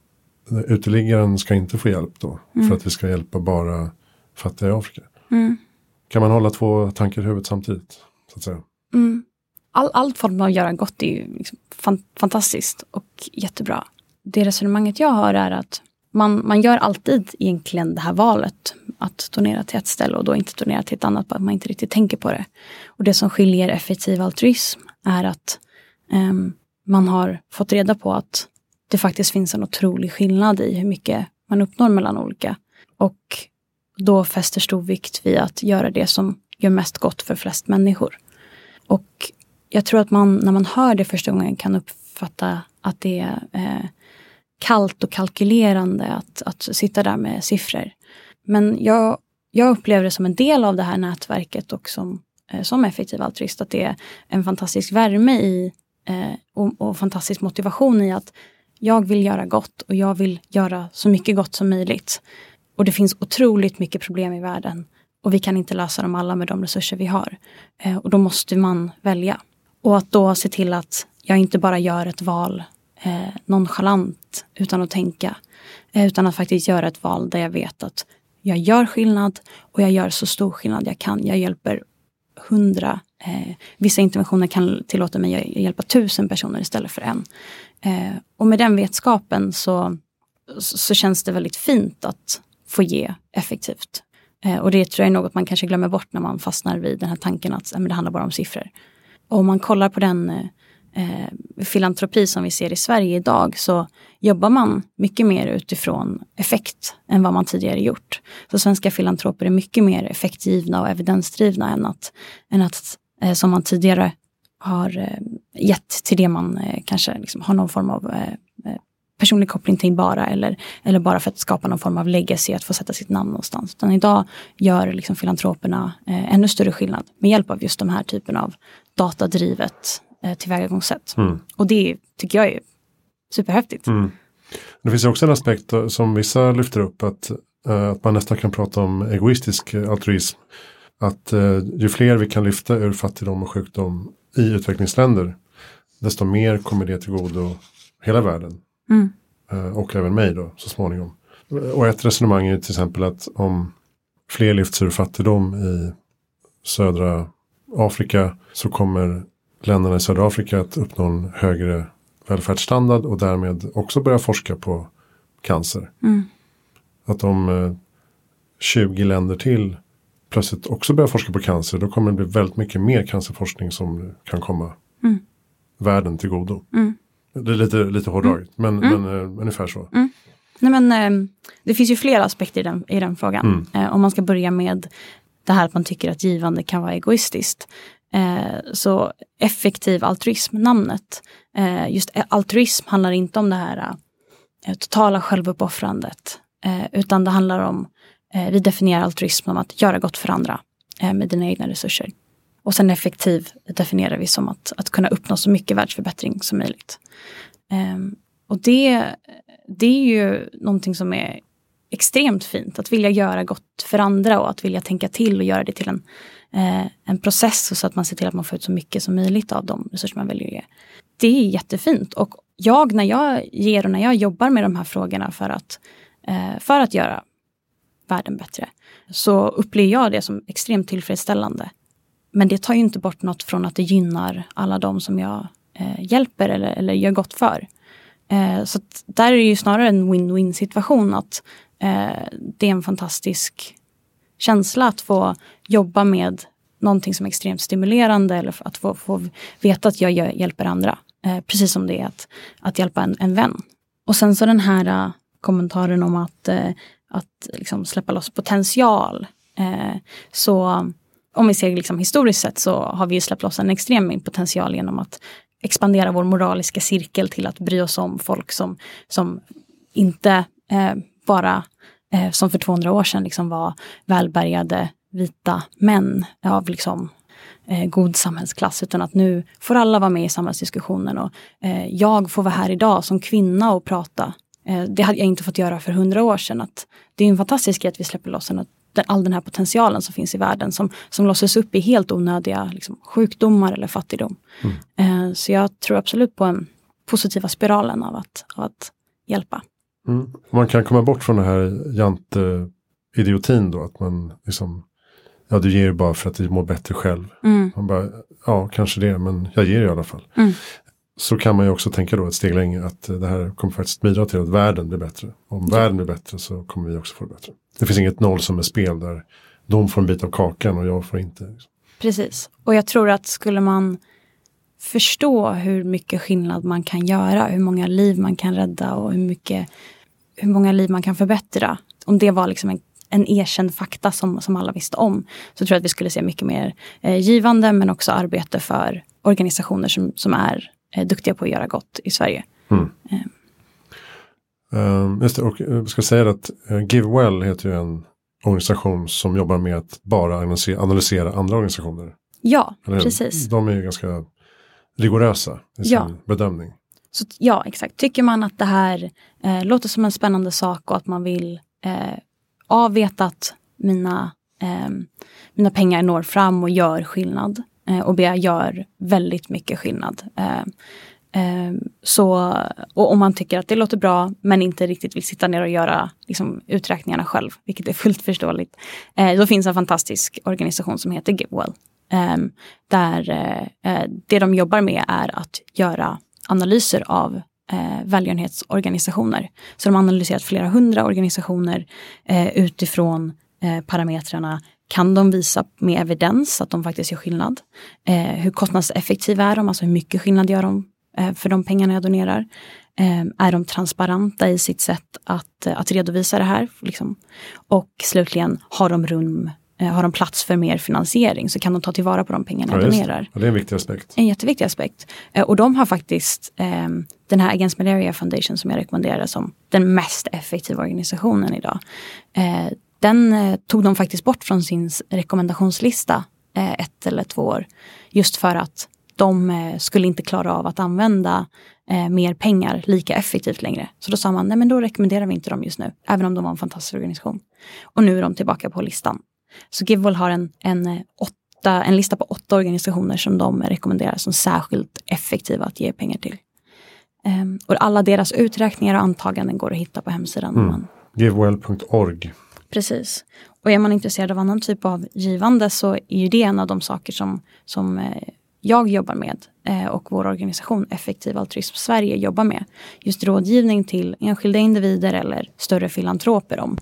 Speaker 2: uteliggaren ska inte få hjälp då.
Speaker 1: Mm.
Speaker 2: För att vi ska hjälpa bara fattiga i Afrika.
Speaker 1: Mm.
Speaker 2: Kan man hålla två tankar i huvudet samtidigt? Så att säga?
Speaker 1: Mm. All, allt form av göra gott är ju liksom fan, fantastiskt och jättebra. Det resonemanget jag har är att man, man gör alltid egentligen det här valet att donera till ett ställe och då inte donera till ett annat, bara att man inte riktigt tänker på det. Och det som skiljer effektiv altruism är att ehm, man har fått reda på att det faktiskt finns en otrolig skillnad i hur mycket man uppnår mellan olika. Och då fäster stor vikt vid att göra det som gör mest gott för flest människor. Och jag tror att man när man hör det första gången kan uppfatta att det är eh, kallt och kalkylerande att, att sitta där med siffror. Men jag, jag upplever det som en del av det här nätverket och som, eh, som effektiv altruist att det är en fantastisk värme i eh, och, och fantastisk motivation i att jag vill göra gott och jag vill göra så mycket gott som möjligt. Och det finns otroligt mycket problem i världen och vi kan inte lösa dem alla med de resurser vi har. Eh, och då måste man välja. Och att då se till att jag inte bara gör ett val eh, nonchalant utan att tänka. Eh, utan att faktiskt göra ett val där jag vet att jag gör skillnad och jag gör så stor skillnad jag kan. Jag hjälper hundra. Eh, vissa interventioner kan tillåta mig att hjälpa tusen personer istället för en. Eh, och med den vetskapen så, så, så känns det väldigt fint att få ge effektivt. Eh, och det tror jag är något man kanske glömmer bort när man fastnar vid den här tanken att eh, men det handlar bara om siffror. Och om man kollar på den eh, eh, filantropi som vi ser i Sverige idag så jobbar man mycket mer utifrån effekt än vad man tidigare gjort. Så svenska filantroper är mycket mer effektgivna och evidensdrivna än att, än att eh, som man tidigare har eh, gett till det man eh, kanske liksom har någon form av eh, eh personlig koppling till bara eller, eller bara för att skapa någon form av legacy, att få sätta sitt namn någonstans. Utan idag gör liksom filantroperna eh, ännu större skillnad med hjälp av just de här typen av datadrivet tillvägagångssätt.
Speaker 2: Mm.
Speaker 1: Och det tycker jag är superhäftigt.
Speaker 2: Mm. Det finns också en aspekt eh, som vissa lyfter upp att, eh, att man nästan kan prata om egoistisk eh, altruism. Att eh, ju fler vi kan lyfta ur fattigdom och sjukdom i utvecklingsländer desto mer kommer det till godo hela världen.
Speaker 1: Mm.
Speaker 2: Eh, och även mig då så småningom. Och ett resonemang är till exempel att om fler lyfts ur fattigdom i södra Afrika så kommer länderna i södra Afrika att uppnå en högre välfärdsstandard och därmed också börja forska på cancer.
Speaker 1: Mm.
Speaker 2: Att om eh, 20 länder till plötsligt också börjar forska på cancer då kommer det bli väldigt mycket mer cancerforskning som kan komma
Speaker 1: Mm.
Speaker 2: världen till godo.
Speaker 1: Mm.
Speaker 2: Det är lite, lite hårdraget men, men eh, ungefär så.
Speaker 1: Nej, men, eh, det finns ju flera aspekter i den, i den frågan. Eh, om man ska börja med det här att man tycker att givande kan vara egoistiskt. Eh, så effektiv altruism, namnet. Eh, just eh, altruism handlar inte om det här eh, totala självuppoffrandet. Eh, utan det handlar om, eh, vi definierar altruism som att göra gott för andra eh, med dina egna resurser. Och sen effektiv definierar vi som att, att kunna uppnå så mycket världsförbättring som möjligt. Ehm, och det, det är ju någonting som är extremt fint. Att vilja göra gott för andra och att vilja tänka till och göra det till en, Eh, en process så att man ser till att man får ut så mycket som möjligt av de resurser man väljer att ge. Det är jättefint och jag när jag ger och när jag jobbar med de här frågorna för att, eh, för att göra världen bättre så upplever jag det som extremt tillfredsställande. Men det tar ju inte bort något från att det gynnar alla de som jag eh, hjälper eller, eller gör gott för. Eh, så att där är det ju snarare en win-win situation att eh, det är en fantastisk känsla att få jobba med någonting som är extremt stimulerande eller att få, få veta att jag hjälper andra. Eh, precis som det är att, att hjälpa en, en vän. Och sen så den här uh, kommentaren om att, uh, att liksom släppa loss potential. Uh, så om vi ser liksom historiskt sett så har vi ju släppt loss en extrem potential genom att expandera vår moraliska cirkel till att bry oss om folk som, som inte bara eh, som för 200 år sedan liksom var välbärgade vita män av liksom, eh, god samhällsklass utan att nu får alla vara med i samhällsdiskussionen och eh, jag får vara här idag som kvinna och prata. Eh, det hade jag inte fått göra för 100 år sedan. Att det är en fantastisk grej att vi släpper loss en, all den här potentialen som finns i världen som, som låses upp i helt onödiga liksom, sjukdomar eller fattigdom. Eh, så jag tror absolut på den positiva spiralen av att, av att hjälpa.
Speaker 2: Mm. Man kan komma bort från den här jante-idiotin då. Att man liksom, ja du ger ju bara för att du mår bättre själv.
Speaker 1: Mm.
Speaker 2: Man bara, ja kanske det, men jag ger i alla fall.
Speaker 1: Mm.
Speaker 2: Så kan man ju också tänka då ett steg längre att det här kommer faktiskt bidra till att världen blir bättre. Om världen blir bättre så kommer vi också få det bättre. Det finns inget noll som är spel där de får en bit av kakan och jag får inte. Liksom.
Speaker 1: Precis. Och jag tror att skulle man förstå hur mycket skillnad man kan göra, hur många liv man kan rädda och hur, mycket, hur många liv man kan förbättra. Om det var liksom en, en erkänd fakta som, som alla visste om. Så tror jag att vi skulle se mycket mer eh, givande men också arbete för organisationer som, som är eh, duktiga på att göra gott i Sverige.
Speaker 2: Mm. Um, just det, och jag ska säga att uh, GiveWell heter ju en organisation som jobbar med att bara analysera, andra organisationer.
Speaker 1: Ja, precis.
Speaker 2: De är ju ganska rigorösa i sin
Speaker 1: Ja.
Speaker 2: bedömning.
Speaker 1: Så, ja, exakt. Tycker man att det här eh, låter som en spännande sak och att man vill eh, ja, veta att mina, eh, mina pengar når fram och gör skillnad. Eh, och det gör väldigt mycket skillnad. Eh, eh, så, och om man tycker att det låter bra men inte riktigt vill sitta ner och göra liksom, uträkningarna själv, vilket är fullt förståeligt. Eh, då finns en fantastisk organisation som heter GiveWell. Ehm, eh, där eh, det de jobbar med är att göra analyser av eh, välgörenhetsorganisationer. Så de har analyserat flera hundra organisationer eh, utifrån eh, parametrarna kan de visa med evidens att de faktiskt gör skillnad? Eh, hur kostnadseffektiva är de? Alltså hur mycket skillnad gör de eh, för de pengarna jag donerar? Eh, är de transparenta i sitt sätt att, eh, att redovisa det här? Liksom? Och slutligen, har de rum har de plats för mer finansiering så kan de ta tillvara på de pengarna
Speaker 2: Ja, det.
Speaker 1: donerar.
Speaker 2: Ja, det är en viktig aspekt.
Speaker 1: En jätteviktig aspekt. Eh, och de har faktiskt eh, den här Against Malaria Foundation som jag rekommenderar som den mest effektiva organisationen idag. Eh, den eh, tog de faktiskt bort från sin rekommendationslista eh, ett eller två år. Just för att de eh, skulle inte klara av att använda eh, mer pengar lika effektivt längre. Så då sa man, nej men då rekommenderar vi inte dem just nu. Även om de var en fantastisk organisation. Och nu är de tillbaka på listan. Så Givewell har en, en, eh, åtta, en lista på åtta organisationer som de rekommenderar som särskilt effektiva att ge pengar till. Ehm, och alla deras uträkningar och antaganden går att hitta på hemsidan. Man,
Speaker 2: Givewell.org.
Speaker 1: precis. Och är man intresserad av annan typ av givande så är ju det en av de saker som, som eh, jag jobbar med eh, och vår organisation Effektiv Altruism Sverige jobbar med. Just rådgivning till enskilda individer eller större filantroper om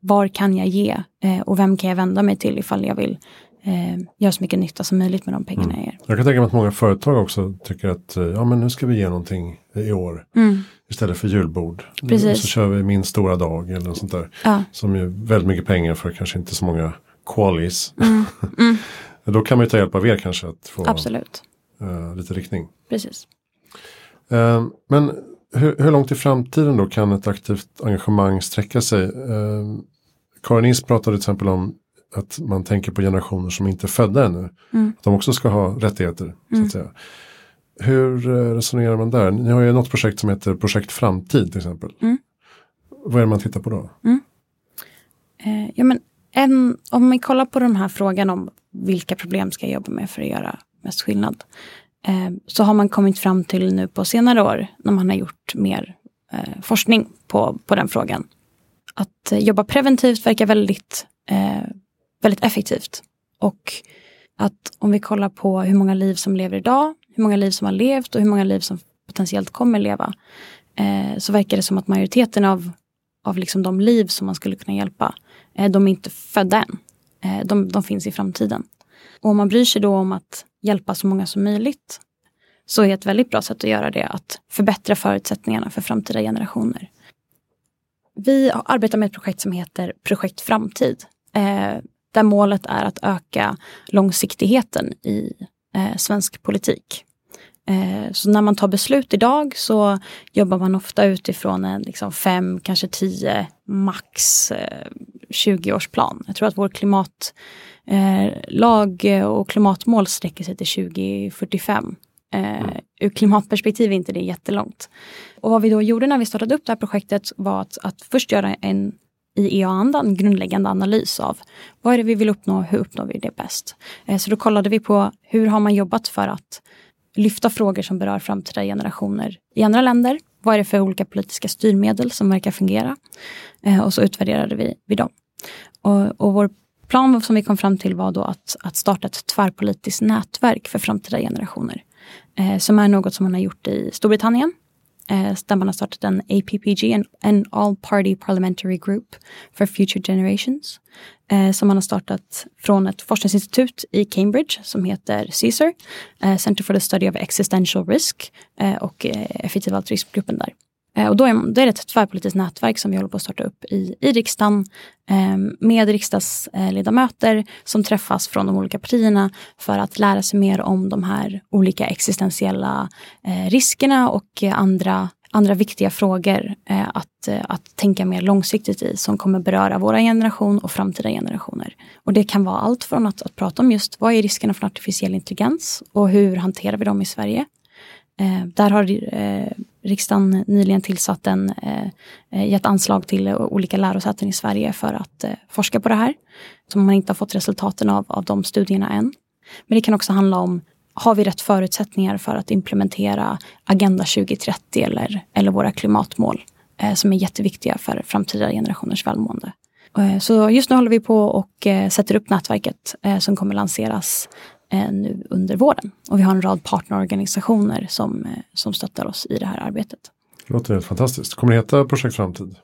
Speaker 1: var kan jag ge eh, och vem kan jag vända mig till ifall jag vill eh, göra så mycket nytta som möjligt med de pengarna
Speaker 2: Mm.
Speaker 1: jag ger.
Speaker 2: Jag kan tänka mig att många företag också tycker att eh, ja, men nu ska vi ge någonting i år.
Speaker 1: Mm.
Speaker 2: Istället för julbord.
Speaker 1: Precis.
Speaker 2: Så kör vi min stora dag eller något sånt där.
Speaker 1: Ja.
Speaker 2: Som är väldigt mycket pengar för kanske inte så många qualis.
Speaker 1: Mm. Mm.
Speaker 2: Då kan man ju ta hjälp av er kanske att få
Speaker 1: Absolut,
Speaker 2: eh, lite riktning.
Speaker 1: precis.
Speaker 2: Eh, men hur, hur långt i framtiden då kan ett aktivt engagemang sträcka sig? Eh, Karin Is pratade till exempel om att man tänker på generationer som inte är födda ännu.
Speaker 1: Mm.
Speaker 2: Att de också ska ha rättigheter. Så
Speaker 1: Mm.
Speaker 2: att säga. Hur eh, resonerar man där? Ni har ju något projekt som heter Projekt Framtid till exempel.
Speaker 1: Mm.
Speaker 2: Vad är det man tittar på då?
Speaker 1: Eh, ja, men en, om vi kollar på den här frågan om vilka problem ska jag jobba med för att göra mest skillnad. Eh, så har man kommit fram till nu på senare år när man har gjort mer eh, forskning på, på den frågan. Att eh, jobba preventivt verkar väldigt, eh, väldigt effektivt. Och att om vi kollar på hur många liv som lever idag, hur många liv som har levt och hur många liv som potentiellt kommer leva. Eh, så verkar det som att majoriteten av, av liksom de liv som man skulle kunna hjälpa, eh, de är inte födda än. Eh, de, de finns i framtiden. Och om man bryr sig då om att hjälpa så många som möjligt så är ett väldigt bra sätt att göra det att förbättra förutsättningarna för framtida generationer. Vi arbetar med ett projekt som heter Projekt Framtid. Eh, där målet är att öka långsiktigheten i eh, svensk politik. Eh, så när man tar beslut idag så jobbar man ofta utifrån en liksom fem, kanske tio, max eh, 20-årsplan. Jag tror att vår klimatlag eh, lag och klimatmål sträcker sig till 2045. Eh, ur klimatperspektiv är inte det jättelångt. Och vad vi då gjorde när vi startade upp det här projektet var att, att först göra en i EA-andan grundläggande analys av vad är det vi vill uppnå, hur uppnår vi det bäst? Eh, så då kollade vi på hur har man jobbat för att lyfta frågor som berör framtida generationer i andra länder. Vad är det för olika politiska styrmedel som verkar fungera? Eh, och så utvärderade vi, vi dem. Och, och vår plan som vi kom fram till var då att, att starta ett tvärpolitiskt nätverk för framtida generationer. Eh, som är något som man har gjort i Storbritannien. Eh, där man har startat en APPG, en, en All Party Parliamentary Group for Future Generations. Eh, som man har startat från ett forskningsinstitut i Cambridge som heter CSER, eh, Center for the Study of Existential Risk eh, och eh, Effektiv altruismgruppen där. Eh, och då är, då är det ett tvärpolitiskt nätverk som vi håller på att starta upp i, i riksdagen eh, med riksdagsledamöter som träffas från de olika partierna för att lära sig mer om de här olika existentiella eh, riskerna och andra, andra viktiga frågor eh, att, eh, att tänka mer långsiktigt i som kommer beröra våra generation och framtida generationer. Och det kan vara allt från att, att prata om just vad är riskerna för artificiell intelligens och hur hanterar vi dem i Sverige? Eh, där har eh, riksdagen nyligen tillsatt en, eh, eh gett anslag till eh, olika lärosäten i Sverige för att eh, forska på det här. Som man inte har fått resultaten av, av de studierna än. Men det kan också handla om, har vi rätt förutsättningar för att implementera Agenda 2030 eller, eller våra klimatmål eh, som är jätteviktiga för framtida generationers välmående. Eh, så just nu håller vi på och eh, sätter upp nätverket eh, som kommer lanseras nu under våren. Och vi har en rad partnerorganisationer som, eh, som stöttar oss i det här arbetet.
Speaker 2: Det låter helt fantastiskt. Kommer det heta Projekt Framtid?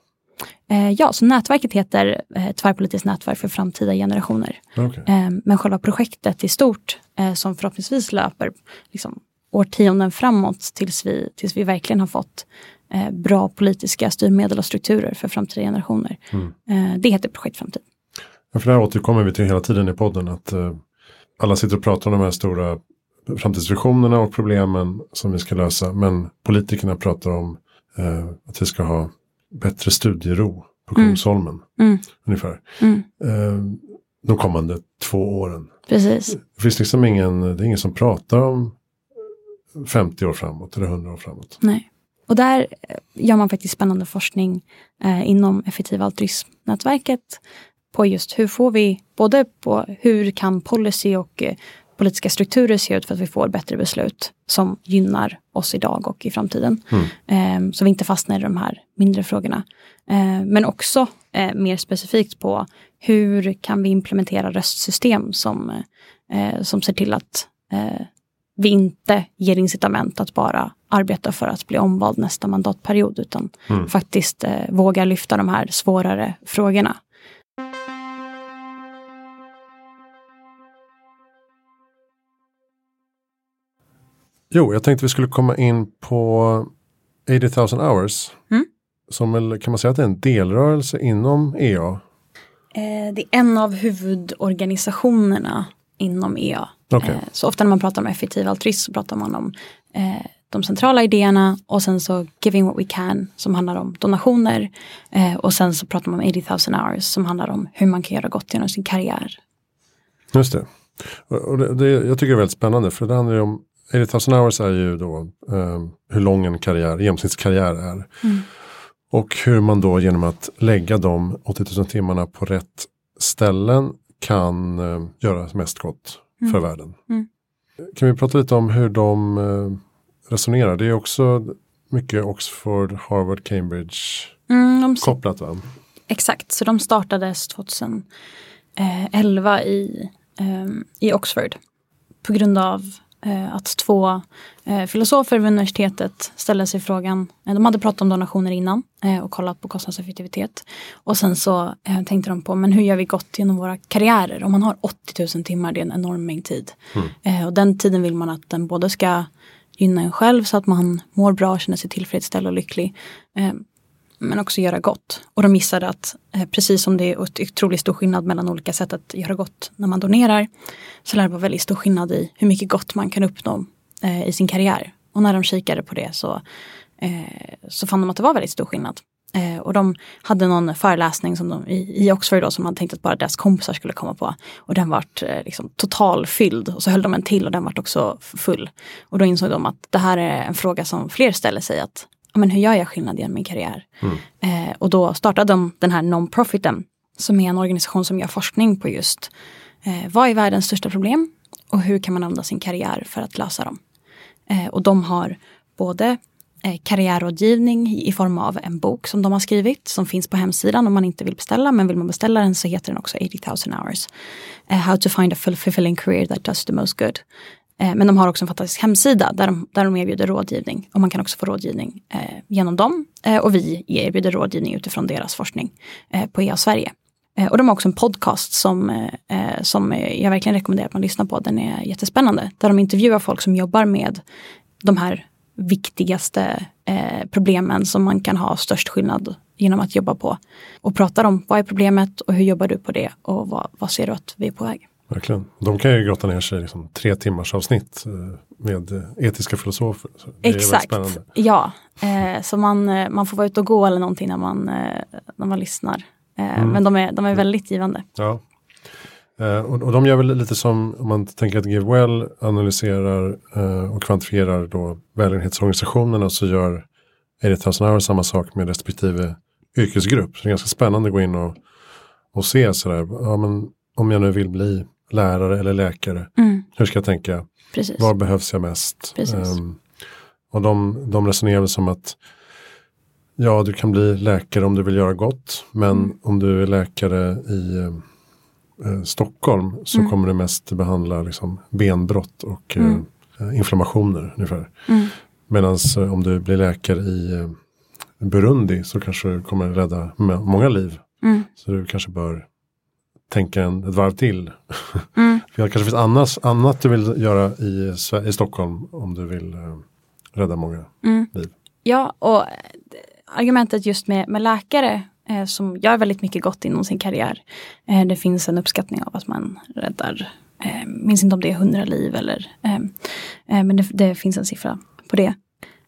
Speaker 1: Eh, ja, så nätverket heter eh, Tvärpolitiskt nätverk för framtida generationer.
Speaker 2: Okay.
Speaker 1: Eh, men själva projektet i stort, eh, som förhoppningsvis löper liksom, årtionden framåt tills vi, tills vi verkligen har fått eh, bra politiska styrmedel och strukturer för framtida generationer.
Speaker 2: Mm.
Speaker 1: Eh, det heter Projekt Framtid.
Speaker 2: Ja, för det här återkommer vi till hela tiden i podden. Att eh, alla sitter och pratar om de här stora framtidsvisionerna och problemen som vi ska lösa. Men politikerna pratar om eh, att vi ska ha bättre studiero på
Speaker 1: Mm.
Speaker 2: Kungsholmen.
Speaker 1: Mm.
Speaker 2: Ungefär.
Speaker 1: Mm.
Speaker 2: Eh, de kommande två åren.
Speaker 1: Precis.
Speaker 2: Det finns liksom ingen, det är ingen som pratar om 50 år framåt eller 100 år framåt.
Speaker 1: Nej. Och där eh, gör man faktiskt spännande forskning eh, inom Effektiv altruismnätverket på just hur får vi, både på hur kan policy och eh, politiska strukturer se ut för att vi får bättre beslut som gynnar oss idag och i framtiden.
Speaker 2: Mm.
Speaker 1: Eh, så vi inte fastnar i de här mindre frågorna. Eh, men också eh, mer specifikt på hur kan vi implementera röstsystem som, eh, som ser till att vi inte ger incitament att bara arbeta för att bli omvald nästa mandatperiod utan mm. faktiskt vågar lyfta de här svårare frågorna.
Speaker 2: Jo, jag tänkte vi skulle komma in på 80 000 hours.
Speaker 1: Mm.
Speaker 2: Som väl, kan man säga att det är en delrörelse inom EA?
Speaker 1: Eh, det är en av huvudorganisationerna inom EA.
Speaker 2: Okay.
Speaker 1: Eh, så ofta när man pratar om effektiv altruism så pratar man om eh, de centrala idéerna och sen så Giving What We Can som handlar om donationer. Eh, och sen så pratar man om 80 000 hours som handlar om hur man kan göra gott genom sin karriär.
Speaker 2: Just det. Och det, det jag tycker det är väldigt spännande för det handlar ju om 80 000 hours är ju då eh, hur lång en karriär, genomsnittskarriär är.
Speaker 1: Mm.
Speaker 2: Och hur man då genom att lägga de 80 000 timmarna på rätt ställen kan eh, göra mest gott mm. för världen.
Speaker 1: Mm.
Speaker 2: Kan vi prata lite om hur de eh, resonerar? Det är också mycket Oxford, Harvard, Cambridge
Speaker 1: mm,
Speaker 2: kopplat va?
Speaker 1: Exakt, så de startades 2011 i, eh, i Oxford. På grund av Eh, att två eh, filosofer vid universitetet ställde sig frågan, eh, de hade pratat om donationer innan och kollat på kostnadseffektivitet. Och sen så tänkte de på, men hur gör vi gott genom våra karriärer? Om man har 80 000 timmar, det är en enorm mängd tid.
Speaker 2: Mm.
Speaker 1: Och den tiden vill man att den både ska gynna en själv så att man mår bra, känner sig tillfredsställd och lycklig men också göra gott. Och de missade att eh, precis som det är otroligt stor skillnad mellan olika sätt att göra gott när man donerar, så lär det vara väldigt stor skillnad i hur mycket gott man kan uppnå eh, i sin karriär. Och när de kikade på det så, eh, så fann de att det var väldigt stor skillnad. Och de hade någon föreläsning som de, i, Oxford då, som man tänkt att bara deras kompisar skulle komma på. Och den vart liksom totalfylld. Och så höll de en till och den vart också full. Och då insåg de att det här är en fråga som fler ställer sig. Att men hur gör jag skillnad genom min karriär?
Speaker 2: Mm.
Speaker 1: Eh, och då startade de den här non-profiten som är en organisation som gör forskning på just eh, vad är världens största problem och hur kan man använda sin karriär för att lösa dem. Eh, och de har både eh, karriärrådgivning i form av en bok som de har skrivit som finns på hemsidan om man inte vill beställa. Men vill man beställa den så heter den också 80 000 hours. Uh, how to find a fulfilling career that does the most good. Eh, men de har också en fantastisk hemsida där de, där de erbjuder rådgivning. Och man kan också få rådgivning eh, genom dem. Eh, och vi erbjuder rådgivning utifrån deras forskning eh, på EA Sverige. Eh, och de har också en podcast som, eh, eh, som jag verkligen rekommenderar att man lyssnar på. Den är jättespännande. Där de intervjuar folk som jobbar med de här viktigaste eh, problemen som man kan ha störst skillnad genom att jobba på. Och pratar om vad är problemet och hur jobbar du på det och vad, vad ser du att vi är på väg.
Speaker 2: Verkligen. De kan ju grotta ner sig i liksom tre timmars avsnitt eh, med eh, etiska filosofer.
Speaker 1: Exakt, ja. Eh, så man, eh, man får vara ute och gå eller någonting när man, när man lyssnar. Eh, mm. Men de är, de är väldigt givande.
Speaker 2: Ja. Eh, och, och, de gör väl lite som om man tänker att GiveWell analyserar och kvantifierar då välgörenhetsorganisationerna så gör Edith House samma sak med respektive yrkesgrupp. Så det är ganska spännande att gå in och, och se sådär, ja men om jag nu vill bli lärare eller läkare.
Speaker 1: Mm.
Speaker 2: Hur ska jag tänka?
Speaker 1: Precis.
Speaker 2: Var behövs jag mest? Um, och de, de resonerar som att ja, du kan bli läkare om du vill göra gott. Men mm. om du är läkare i eh, Stockholm så mm. kommer du mest behandla liksom, benbrott och eh, mm. eh, inflammationer ungefär.
Speaker 1: Mm.
Speaker 2: Medan eh, om du blir läkare i eh, Burundi så kanske du kommer rädda många liv.
Speaker 1: Mm.
Speaker 2: Så du kanske bör tänka en, ett varv till.
Speaker 1: Mm.
Speaker 2: För det kanske finns annars, annat du vill göra i, i Stockholm om du vill eh, rädda många
Speaker 1: mm.
Speaker 2: liv.
Speaker 1: Ja, och eh, argumentet just med, med läkare eh, som gör väldigt mycket gott inom sin karriär. Eh, det finns en uppskattning av att man räddar, eh, minns inte om det är hundra liv eller, eh, eh, men det, det, finns en siffra på det.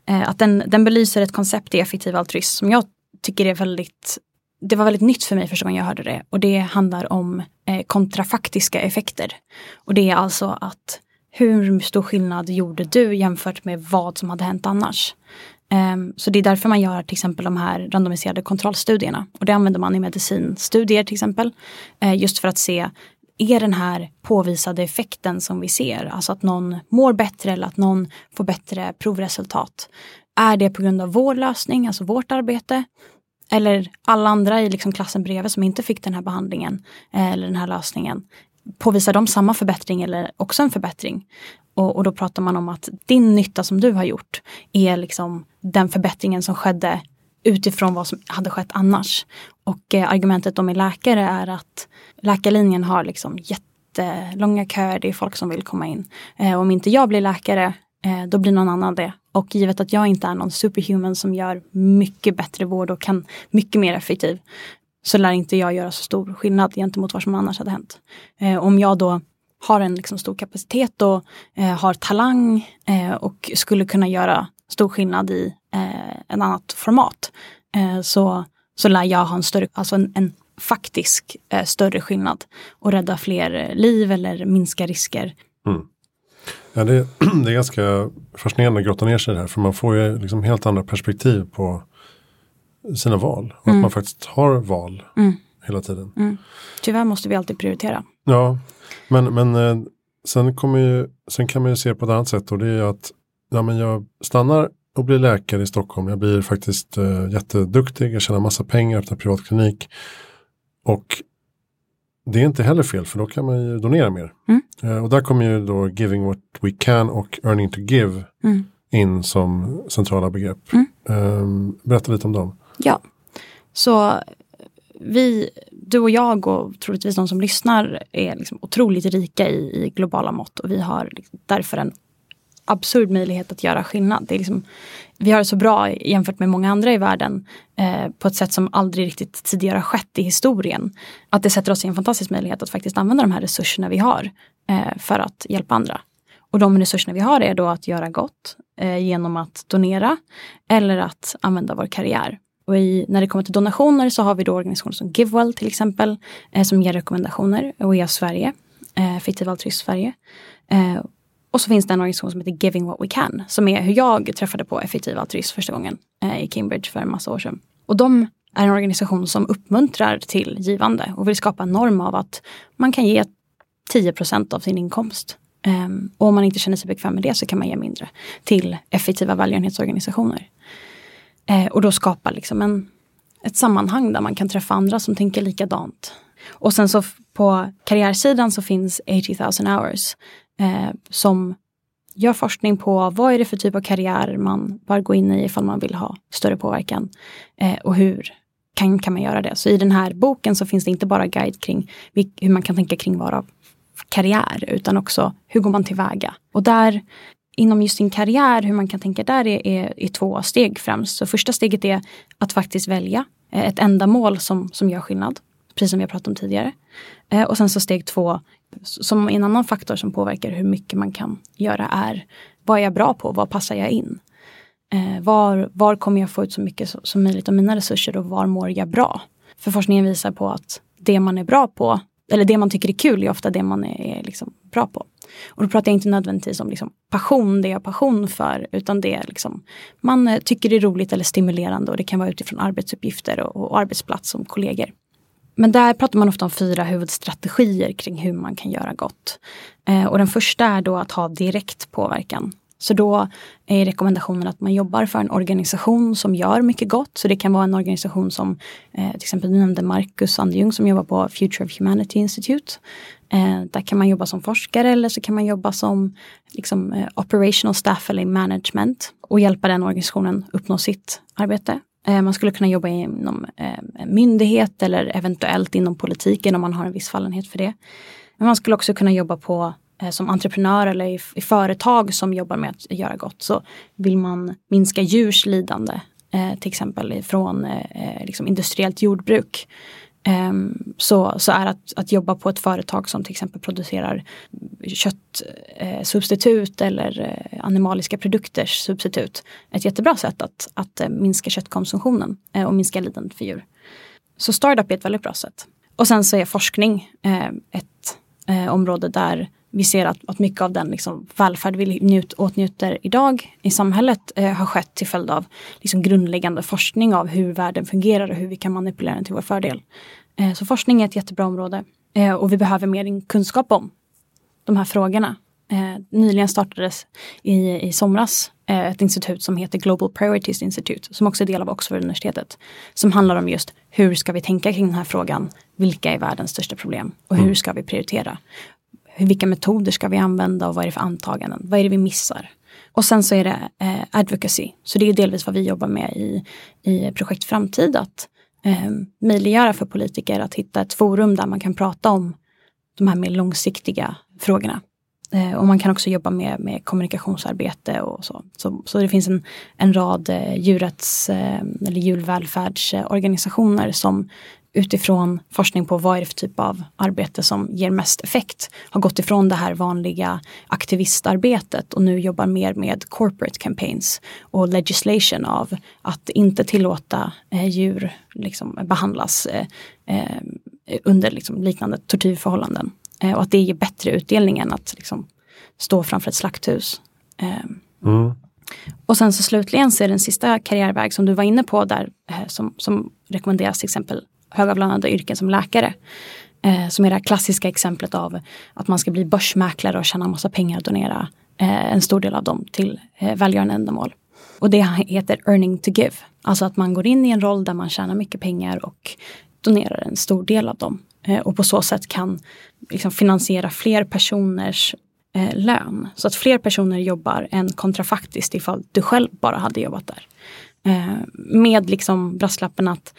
Speaker 1: att den, den belyser ett koncept i effektiv altruism som jag tycker är väldigt det var väldigt nytt för mig första gången jag hörde det. Och det handlar om eh, kontrafaktiska effekter. Och det är alltså att hur stor skillnad gjorde du jämfört med vad som hade hänt annars? Um, så det är därför man gör till exempel de här randomiserade kontrollstudierna. Och det använder man i medicinstudier till exempel. Eh, just för att se, är den här påvisade effekten som vi ser, alltså att någon mår bättre eller att någon får bättre provresultat. Är det på grund av vår lösning, alltså vårt arbete? Eller alla andra i liksom klassen bredvid som inte fick den här behandlingen eh, eller den här lösningen. påvisar de samma förbättring eller också en förbättring. Och, och, då pratar man om att din nytta som du har gjort är liksom den förbättringen som skedde utifrån vad som hade skett annars. Och eh, argumentet om en läkare är att läkarlinjen har liksom jättelånga köer, det är folk som vill komma in. Eh, om inte jag blir läkare, Eh, då blir någon annan det. Och givet att jag inte är någon superhuman som gör mycket bättre vård och kan mycket mer effektiv, så lär inte jag göra så stor skillnad gentemot vad som annars hade hänt. Eh, om jag då har en liksom stor kapacitet och eh, har talang eh, och skulle kunna göra stor skillnad i eh, en annat format eh, så, så lär jag ha en större, alltså en, en faktisk eh, större skillnad och rädda fler liv eller minska risker. Mm.
Speaker 2: Ja, det, det, är ganska fascinerande att grotta ner sig i det här för man får ju liksom helt andra perspektiv på sina val. Och mm. att man faktiskt har val mm. hela tiden. Mm.
Speaker 1: Tyvärr måste vi alltid prioritera.
Speaker 2: Ja, men, men eh, sen, kommer ju, sen kan man ju se på ett annat sätt och det är att ja, men jag stannar och blir läkare i Stockholm. Jag blir faktiskt eh, jätteduktig, jag tjänar massa pengar, öppnar privatklinik. Och det är inte heller fel för då kan man ju donera mer. Mm. Eh, och där kommer ju då giving what we can och earning to give mm. in som centrala begrepp. Mm. Eh, berätta lite om dem.
Speaker 1: Ja, så vi, du och jag och troligtvis de som lyssnar är liksom otroligt rika i, i globala mått och vi har liksom därför en absurd möjlighet att göra skillnad. Det är liksom, vi har det så bra jämfört med många andra i världen eh, på ett sätt som aldrig riktigt tidigare har skett i historien. Att det sätter oss i en fantastisk möjlighet att faktiskt använda de här resurserna vi har eh, för att hjälpa andra. Och de resurserna vi har är då att göra gott eh, genom att donera eller att använda vår karriär. Och i, när det kommer till donationer så har vi då organisationer som GiveWell till exempel, eh, som ger rekommendationer. Och är Sverige, eh, Fiktiv altruism Sverige. Eh, och så finns det en organisation som heter Giving What We Can, som är hur jag träffade på effektiv altruism första gången eh, i Cambridge för en massa år sedan. Och de är en organisation som uppmuntrar till givande och vill skapa en norm av att man kan ge 10% av sin inkomst. Um, och om man inte känner sig bekväm med det så kan man ge mindre till effektiva välgörenhetsorganisationer. Uh, och då skapa liksom en, ett sammanhang där man kan träffa andra som tänker likadant. Och sen så på karriärsidan så finns 80 000 hours eh, som gör forskning på vad är det för typ av karriär man bör gå in i ifall man vill ha större påverkan. Eh, och hur kan, kan man göra det? Så i den här boken så finns det inte bara guide kring hur man kan tänka kring vara karriär utan också hur går man tillväga? Och där inom just sin karriär, hur man kan tänka där är, är, är två steg främst. Så första steget är att faktiskt välja eh, ett ändamål som, som gör skillnad. Precis som vi har pratat om tidigare. Eh, och sen så steg två, som en annan faktor som påverkar hur mycket man kan göra är vad är jag bra på? Vad passar jag in? Eh, var, var kommer jag få ut så mycket som, som möjligt av mina resurser och var mår jag bra? För forskningen visar på att det man är bra på, eller det man tycker är kul är ofta det man är, är liksom bra på. Och då pratar jag inte nödvändigtvis om liksom passion, det jag har passion för, utan det är liksom man eh, tycker det är roligt eller stimulerande och det kan vara utifrån arbetsuppgifter och, och arbetsplats som kollegor. Men där pratar man ofta om fyra huvudstrategier kring hur man kan göra gott. Eh, och den första är då att ha direkt påverkan. Så då är rekommendationen att man jobbar för en organisation som gör mycket gott. Så det kan vara en organisation som eh, till exempel du nämnde Marcus Sandjung som jobbar på Future of Humanity Institute. Eh, där kan man jobba som forskare eller så kan man jobba som liksom, eh, operational staff eller management och hjälpa den organisationen uppnå sitt arbete. Eh, man skulle kunna jobba inom eh, myndighet eller eventuellt inom politiken om man har en viss fallenhet för det. Men man skulle också kunna jobba på eh, som entreprenör eller i, i, företag som jobbar med att göra gott. Så vill man minska djurs lidande, till exempel från liksom industriellt jordbruk, Ehm, så, så är att, att jobba på ett företag som till exempel producerar köttsubstitut eh, eller eh, animaliska produkters substitut ett jättebra sätt att, att eh, minska köttkonsumtionen och minska lidandet för djur. Så startup är ett väldigt bra sätt. Och sen så är forskning ett område där vi ser att, att mycket av den liksom, välfärd vi njut, åtnjuter idag i samhället eh, har skett till följd av liksom, grundläggande forskning av hur världen fungerar och hur vi kan manipulera den till vår fördel. Eh, så forskning är ett jättebra område eh, och vi behöver mer kunskap om de här frågorna. Eh, nyligen startades i, i somras eh, ett institut som heter Global Priorities Institute, som också är del av Oxford-universitetet. Som handlar om just hur ska vi tänka kring den här frågan? Vilka är världens största problem? Och hur mm. ska vi prioritera? Vilka metoder ska vi använda och vad är det för antaganden? Vad är det vi missar? Och sen så är det eh, advocacy, så det är delvis vad vi jobbar med i, i projekt Framtid, att eh, möjliggöra för politiker att hitta ett forum där man kan prata om de här mer långsiktiga frågorna. Eh, och man kan också jobba med, med kommunikationsarbete och så. Så, så det finns en, en rad eh, djurrätts eh, eller djurvälfärdsorganisationer som utifrån forskning på vad är det för typ av arbete som ger mest effekt har gått ifrån det här vanliga aktivistarbetet och nu jobbar mer med corporate campaigns och legislation av att inte tillåta eh, djur liksom, behandlas eh, eh, under liksom, liknande tortyrförhållanden. Eh, och att det ger bättre utdelning än att liksom, stå framför ett slakthus. Eh, mm. Och sen så slutligen så är den sista karriärväg som du var inne på där eh, som, som rekommenderas till exempel högavlönade yrken som läkare. Eh, som är det klassiska exemplet av att man ska bli börsmäklare och tjäna massa pengar och donera eh, en stor del av dem till eh, välgörande ändamål. Och det heter earning to give. Alltså att man går in i en roll där man tjänar mycket pengar och donerar en stor del av dem. Eh, och på så sätt kan liksom, finansiera fler personers eh, lön. Så att fler personer jobbar än kontrafaktiskt ifall du själv bara hade jobbat där. Eh, med liksom brasklappen att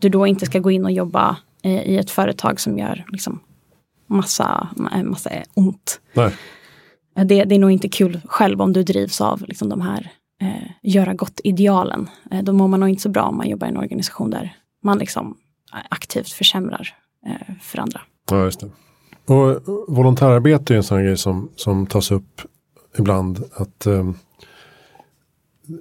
Speaker 1: du då inte ska gå in och jobba eh, i ett företag som gör liksom, massa, massa ont. Nej. Det, det, är nog inte kul själv om du drivs av liksom, de här eh, göra gott-idealen. Eh, då mår man nog inte så bra om man jobbar i en organisation där man liksom aktivt försämrar eh, för andra.
Speaker 2: Ja, just det. Och volontärarbete är en sån grej som, som tas upp ibland. att eh,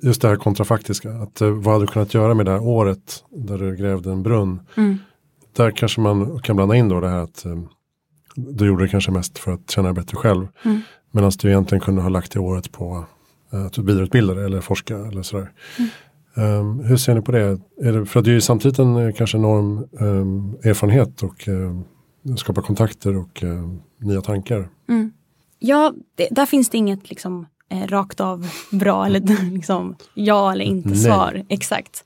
Speaker 2: just det här kontrafaktiska. Att, eh, vad hade du kunnat göra med det här året där du grävde en brunn? Mm. Där kanske man kan blanda in då det här att eh, du gjorde det kanske mest för att känna dig bättre själv. Mm. Medan du egentligen kunde ha lagt det året på eh, att du vidareutbildar eller forskar eller sådär. Mm. Um, hur ser ni på det? Är det för att det är ju samtidigt en kanske enorm um, erfarenhet och um, skapa kontakter och nya tankar. Mm.
Speaker 1: Ja, det, där finns det inget liksom eh, rakt av bra eller liksom ja eller inte svar. Exakt.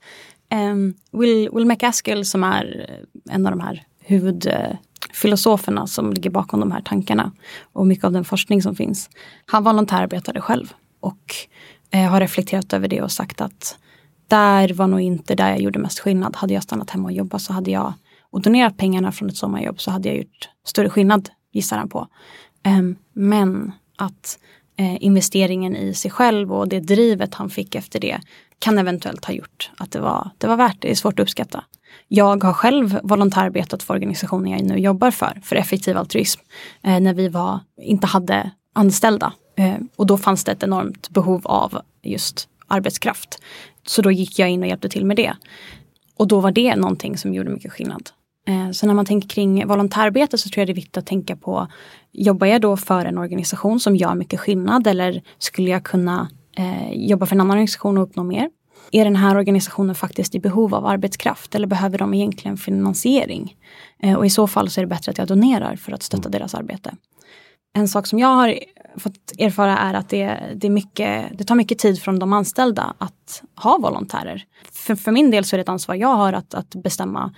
Speaker 1: Um, Will, Will McAskill som är en av de här huvudfilosoferna som ligger bakom de här tankarna och mycket av den forskning som finns. Han volontärarbetade själv och eh, har reflekterat över det och sagt att där var nog inte där jag gjorde mest skillnad. Hade jag stannat hemma och jobbat så hade jag och donerat pengarna från ett sommarjobb så hade jag gjort större skillnad, gissar han på. Um, men att eh, Eh, investeringen i sig själv och det drivet han fick efter det kan eventuellt ha gjort att det var, det var värt det. Det är svårt att uppskatta. Jag har själv volontärarbetat för organisationen jag nu jobbar för, för effektiv altruism, eh, när vi var, inte hade anställda. Eh, och då fanns det ett enormt behov av just arbetskraft. Så då gick jag in och hjälpte till med det. Och då var det någonting som gjorde mycket skillnad. Eh, så när man tänker kring volontärarbete så tror jag det är viktigt att tänka på, jobbar jag då för en organisation som gör mycket skillnad eller skulle jag kunna eh, jobba för en annan organisation och uppnå mer? Är den här organisationen faktiskt i behov av arbetskraft eller behöver de egentligen finansiering? Eh, och i så fall så är det bättre att jag donerar för att stötta mm. deras arbete. En sak som jag har fått erfara är att det, det, är mycket, det tar mycket tid från de anställda att ha volontärer. För, för min del så är det ett ansvar jag har att, att bestämma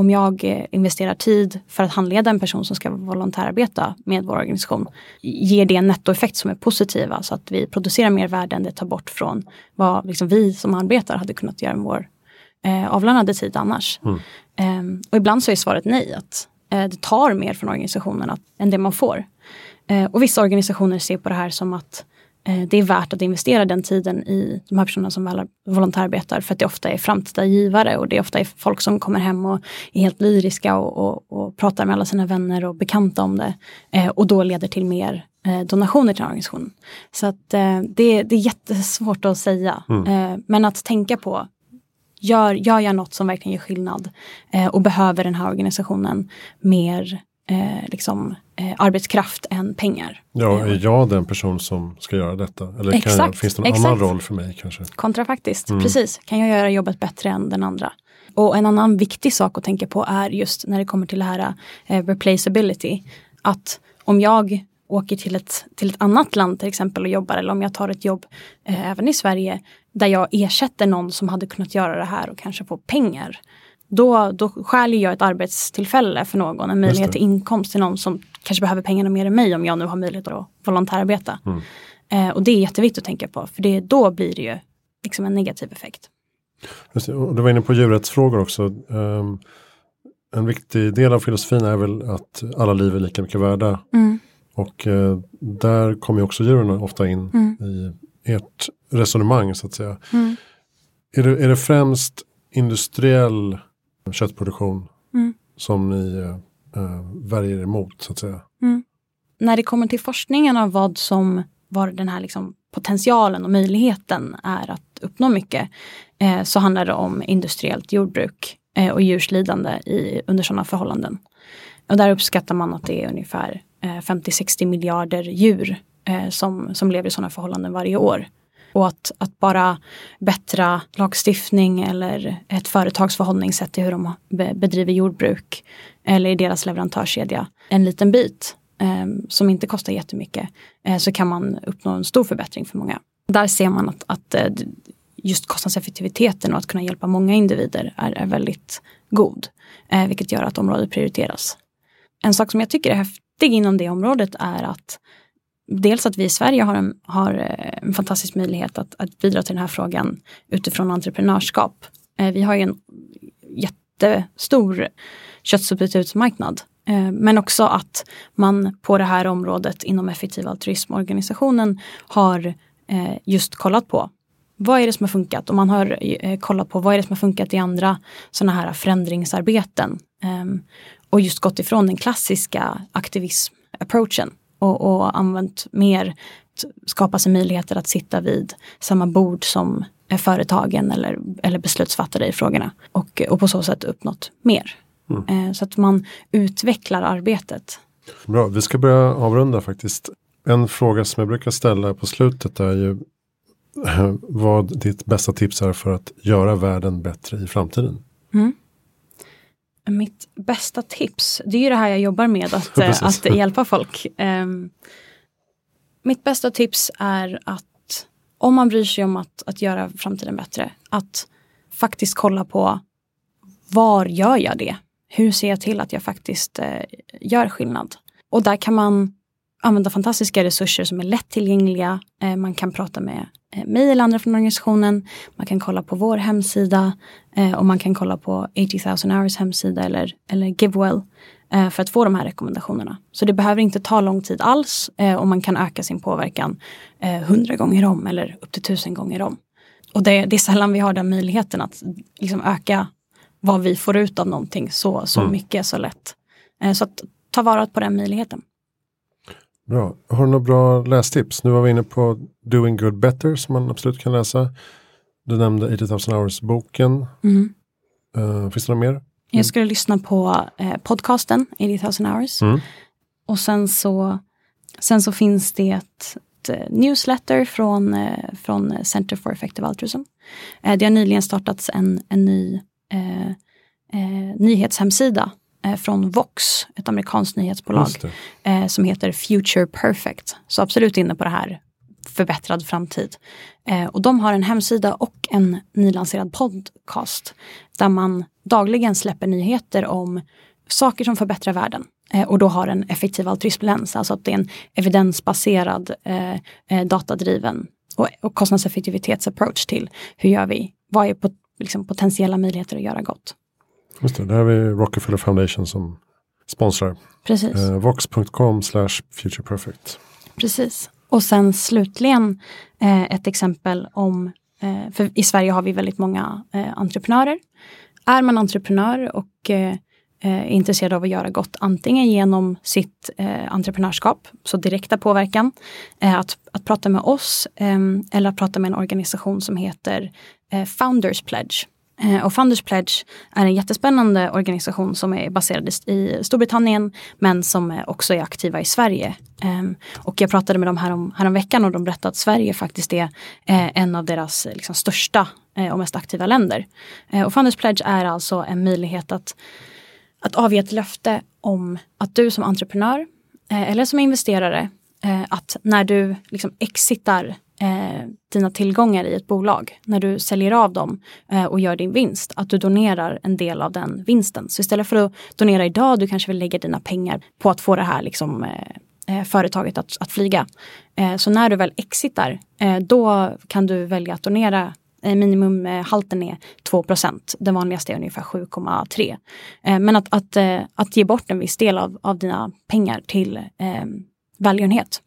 Speaker 1: om jag eh, investerar tid för att handleda en person som ska volontärarbeta med vår organisation, ger det en nettoeffekt som är positiva så att vi producerar mer värde än det tar bort från vad liksom vi som arbetar hade kunnat göra med vår eh, avlönade tid annars. Mm. Eh, och ibland så är svaret nej, att eh, det tar mer från organisationen att, än det man får. Eh, och vissa organisationer ser på det här som att det är värt att investera den tiden i de här personerna som volontärarbetar för att det ofta är framtida givare och det är ofta är folk som kommer hem och är helt lyriska och, och, och pratar med alla sina vänner och bekanta om det. Eh, och då leder till mer eh, donationer till organisationen. Så att eh, det, det är jättesvårt att säga. Mm. Eh, men att tänka på Gör, gör jag något som verkligen gör skillnad eh, och behöver den här organisationen mer eh, liksom, eh, arbetskraft än pengar.
Speaker 2: Ja, är jag den person som ska göra detta? Eller exakt, jag, finns det en exakt. annan roll för mig kanske?
Speaker 1: Kontrafaktiskt, mm. precis. Kan jag göra jobbet bättre än den andra? Och en annan viktig sak att tänka på är just när det kommer till det här eh, replaceability. Att om jag åker till ett, till ett annat land till exempel och jobbar eller om jag tar ett jobb eh, även i Sverige där jag ersätter någon som hade kunnat göra det här och kanske få pengar. Då, då skäljer jag ett arbetstillfälle för någon, en möjlighet till inkomst till någon som kanske behöver pengarna mer än mig om jag nu har möjlighet att volontärarbeta. Mm. Eh, och det är jätteviktigt att tänka på för det, då blir det ju liksom en negativ effekt.
Speaker 2: Du var inne på djurrättsfrågor också. Um, en viktig del av filosofin är väl att alla liv är lika mycket värda. Mm. Och uh, där kommer också djuren ofta in mm. i ert resonemang så att säga. Mm. Är, det, är det främst industriell köttproduktion mm. som ni uh, värjer emot så att säga?
Speaker 1: Mm. När det kommer till forskningen av vad som var den här liksom potentialen och möjligheten är att uppnå mycket eh, så handlar det om industriellt jordbruk eh, och djurs lidande i, under sådana förhållanden. Och där uppskattar man att det är ungefär eh, 50-60 miljarder djur eh, som, som lever i sådana förhållanden varje år. Och att, att bara bättra lagstiftning eller ett företags förhållningssätt till hur de bedriver jordbruk eller i deras leverantörskedja en liten bit eh, som inte kostar jättemycket eh, så kan man uppnå en stor förbättring för många. Där ser man att, att eh, just kostnadseffektiviteten och att kunna hjälpa många individer är, är väldigt god. Eh, vilket gör att området prioriteras. En sak som jag tycker är häftig inom det området är att dels att vi i Sverige har en, har eh, en fantastisk möjlighet att, att bidra till den här frågan utifrån entreprenörskap. Eh, vi har ju en jättestor köttsubstitutsmarknad eh, men också att man på det här området inom effektiv altruismorganisationen har just kollat på vad är det som har funkat och man har kollat på vad är det som har funkat i andra sådana här förändringsarbeten. Ehm, och just gått ifrån den klassiska aktivism-approachen och, och använt mer skapa sig möjligheter att sitta vid samma bord som företagen eller, eller beslutsfattare i frågorna. Och, och på så sätt uppnått mer. Mm. Eh, så att man utvecklar arbetet.
Speaker 2: Bra, vi ska börja avrunda faktiskt. En fråga som jag brukar ställa på slutet är ju vad ditt bästa tips är för att göra världen bättre i framtiden. Mm.
Speaker 1: Mitt bästa tips, det är ju det här jag jobbar med, att, eh, att hjälpa folk. Um, mitt bästa tips är att om man bryr sig om att, att göra framtiden bättre, att faktiskt kolla på var gör jag det? hur ser jag till att jag faktiskt eh, gör skillnad? Och där kan man använda fantastiska resurser som är lättillgängliga. Eh, man kan prata med eh, mig eller andra från organisationen. Man kan kolla på vår hemsida eh, och man kan kolla på 80 000 hours hemsida eller, eller Givewell för att få de här rekommendationerna. Så det behöver inte ta lång tid alls och man kan öka sin påverkan hundra gånger om eller upp till tusen gånger om. Och det, det, är sällan vi har den möjligheten att liksom öka vad vi får ut av någonting så, så mm. mycket, så lätt. Så att ta vara på den möjligheten.
Speaker 2: Bra. Har du några bra lästips? Nu var vi inne på Doing Good Better som man absolut kan läsa. Du nämnde 80 000 hours-boken. Mm. Uh, finns det något mer?
Speaker 1: Jag skulle lyssna på eh, podcasten 80 000 hours. Mm. Och sen så, sen så finns det ett, ett newsletter från, eh, från Center for Effective Altruism. Eh, det har nyligen startats en, en ny eh, eh, nyhetshemsida eh, från Vox, ett amerikanskt nyhetsbolag, eh, som heter Future Perfect. Så absolut inne på det här förbättrad framtid. Eh, och de har en hemsida och en nylanserad podcast där man dagligen släpper nyheter om saker som förbättrar världen. Eh, och då har en effektiv altruismlens, alltså att det är en evidensbaserad, eh, eh, datadriven och, och kostnadseffektivitetsapproach till hur gör vi, vad är på, liksom, potentiella möjligheter att göra gott.
Speaker 2: Just det, där har vi Rockefeller Foundation som sponsrar.
Speaker 1: Precis.
Speaker 2: Eh, Vox.com slash futureperfect.
Speaker 1: Precis. Och sen slutligen eh, ett exempel om, eh, för i Sverige har vi väldigt många eh, entreprenörer. Är man entreprenör och eh, är intresserad av att göra gott antingen genom sitt eh, entreprenörskap, så direkta påverkan, att, att prata med oss eller att prata med en organisation som heter eh, Founders Pledge. Eh, och Funders Pledge är en jättespännande organisation som är baserad i Storbritannien men som också är aktiva i Sverige. Ehm, och jag pratade med dem här om, veckan och de berättade att Sverige faktiskt är eh, en av deras liksom, största eh, och mest aktiva länder. Och Funders Pledge är alltså en möjlighet att, att avge ett löfte om att du som entreprenör eller som investerare att när du liksom exitar eh, dina tillgångar i ett bolag, när du säljer av dem eh, och gör din vinst, att du donerar en del av den vinsten. Så istället för att donera idag, du kanske vill lägga dina pengar på att få det här liksom, eh, eh företaget att, att flyga. Eh, så när du väl exitar, eh, då kan du välja att donera eh, minimumhalten eh, är 2% Den vanligaste är ungefär 7,3. Men att, att, att ge bort en viss del av, av dina pengar till eh, välgörenhet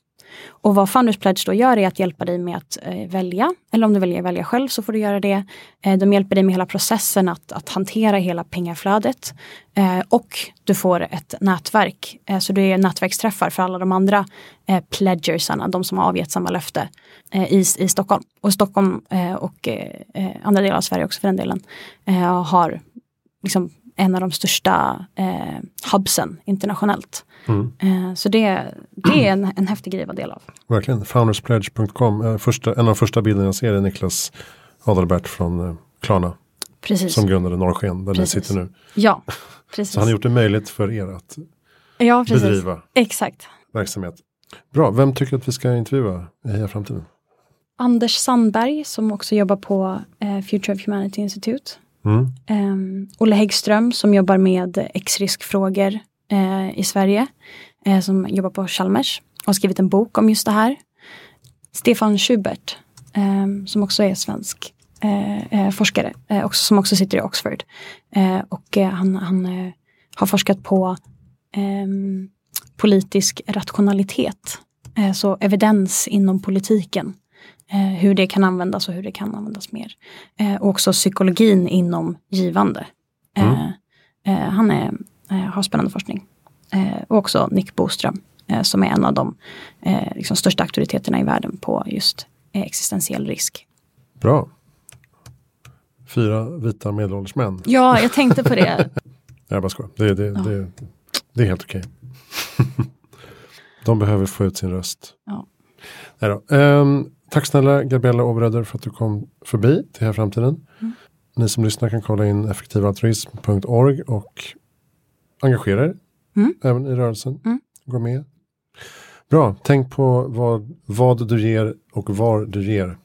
Speaker 1: och vad Founders Pledge då gör är att hjälpa dig med att eh, välja, eller om du väljer att välja själv så får du göra det. Eh, de hjälper dig med hela processen att, att hantera hela pengaflödet. Eh, och du får ett nätverk, eh, så det är nätverksträffar för alla de andra eh, pledgersarna, de som har avgett samma löfte eh, i, i Stockholm. Och Stockholm eh, och eh, eh, andra delar av Sverige också för den delen eh, har liksom en av de största eh, hubsen internationellt. Mm. Eh, så det, det är en, en häftig grej att vara del av.
Speaker 2: Verkligen. Founderspledge.com. Eh, en av de första bilderna jag ser är Niklas Adalbert från eh, Klarna.
Speaker 1: Precis.
Speaker 2: Som grundade Norrsken där precis. ni sitter nu.
Speaker 1: Ja, precis.
Speaker 2: Så han har gjort det möjligt för er att
Speaker 1: ja,
Speaker 2: bedriva
Speaker 1: Exakt.
Speaker 2: verksamhet. Bra, vem tycker att vi ska intervjua i Heja Framtiden?
Speaker 1: Anders Sandberg som också jobbar på eh, Future of Humanity Institute. Mm. Um, Olle Häggström som jobbar med X-riskfrågor uh, i Sverige. Uh, som jobbar på Chalmers och har skrivit en bok om just det här. Stefan Schubert um, som också är svensk uh, forskare, också, som också sitter i Oxford. och han, han har forskat på um, politisk rationalitet. så evidens inom politiken hur det kan användas och hur det kan användas mer. Eh, och också psykologin inom givande. Eh, mm. Eh, han är, eh, har spännande forskning. och också Nick Boström som är en av de liksom största auktoriteterna i världen på just existentiell risk.
Speaker 2: Bra. Fyra vita medelålders män.
Speaker 1: Ja, jag tänkte på det.
Speaker 2: jag bara skojar. Det, det, ja. det, det är helt okej. De behöver få ut sin röst.
Speaker 1: Ja.
Speaker 2: Nej då. Um, Tack snälla Gabriella Obröder för att du kom förbi till här framtiden. Mm. Ni som lyssnar kan kolla in effektivaltruism.org och engagera er mm. även i rörelsen. Mm. Gå med. Bra, tänk på vad, vad du ger och var du ger.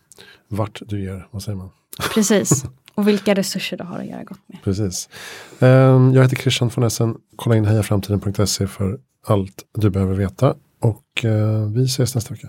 Speaker 2: Vart du ger, vad säger man?
Speaker 1: Precis, och vilka resurser du har att göra gott med.
Speaker 2: Precis. Um, jag heter Christian von Essen. Kolla in hejaframtiden.se för allt du behöver veta. Och uh, vi ses nästa vecka.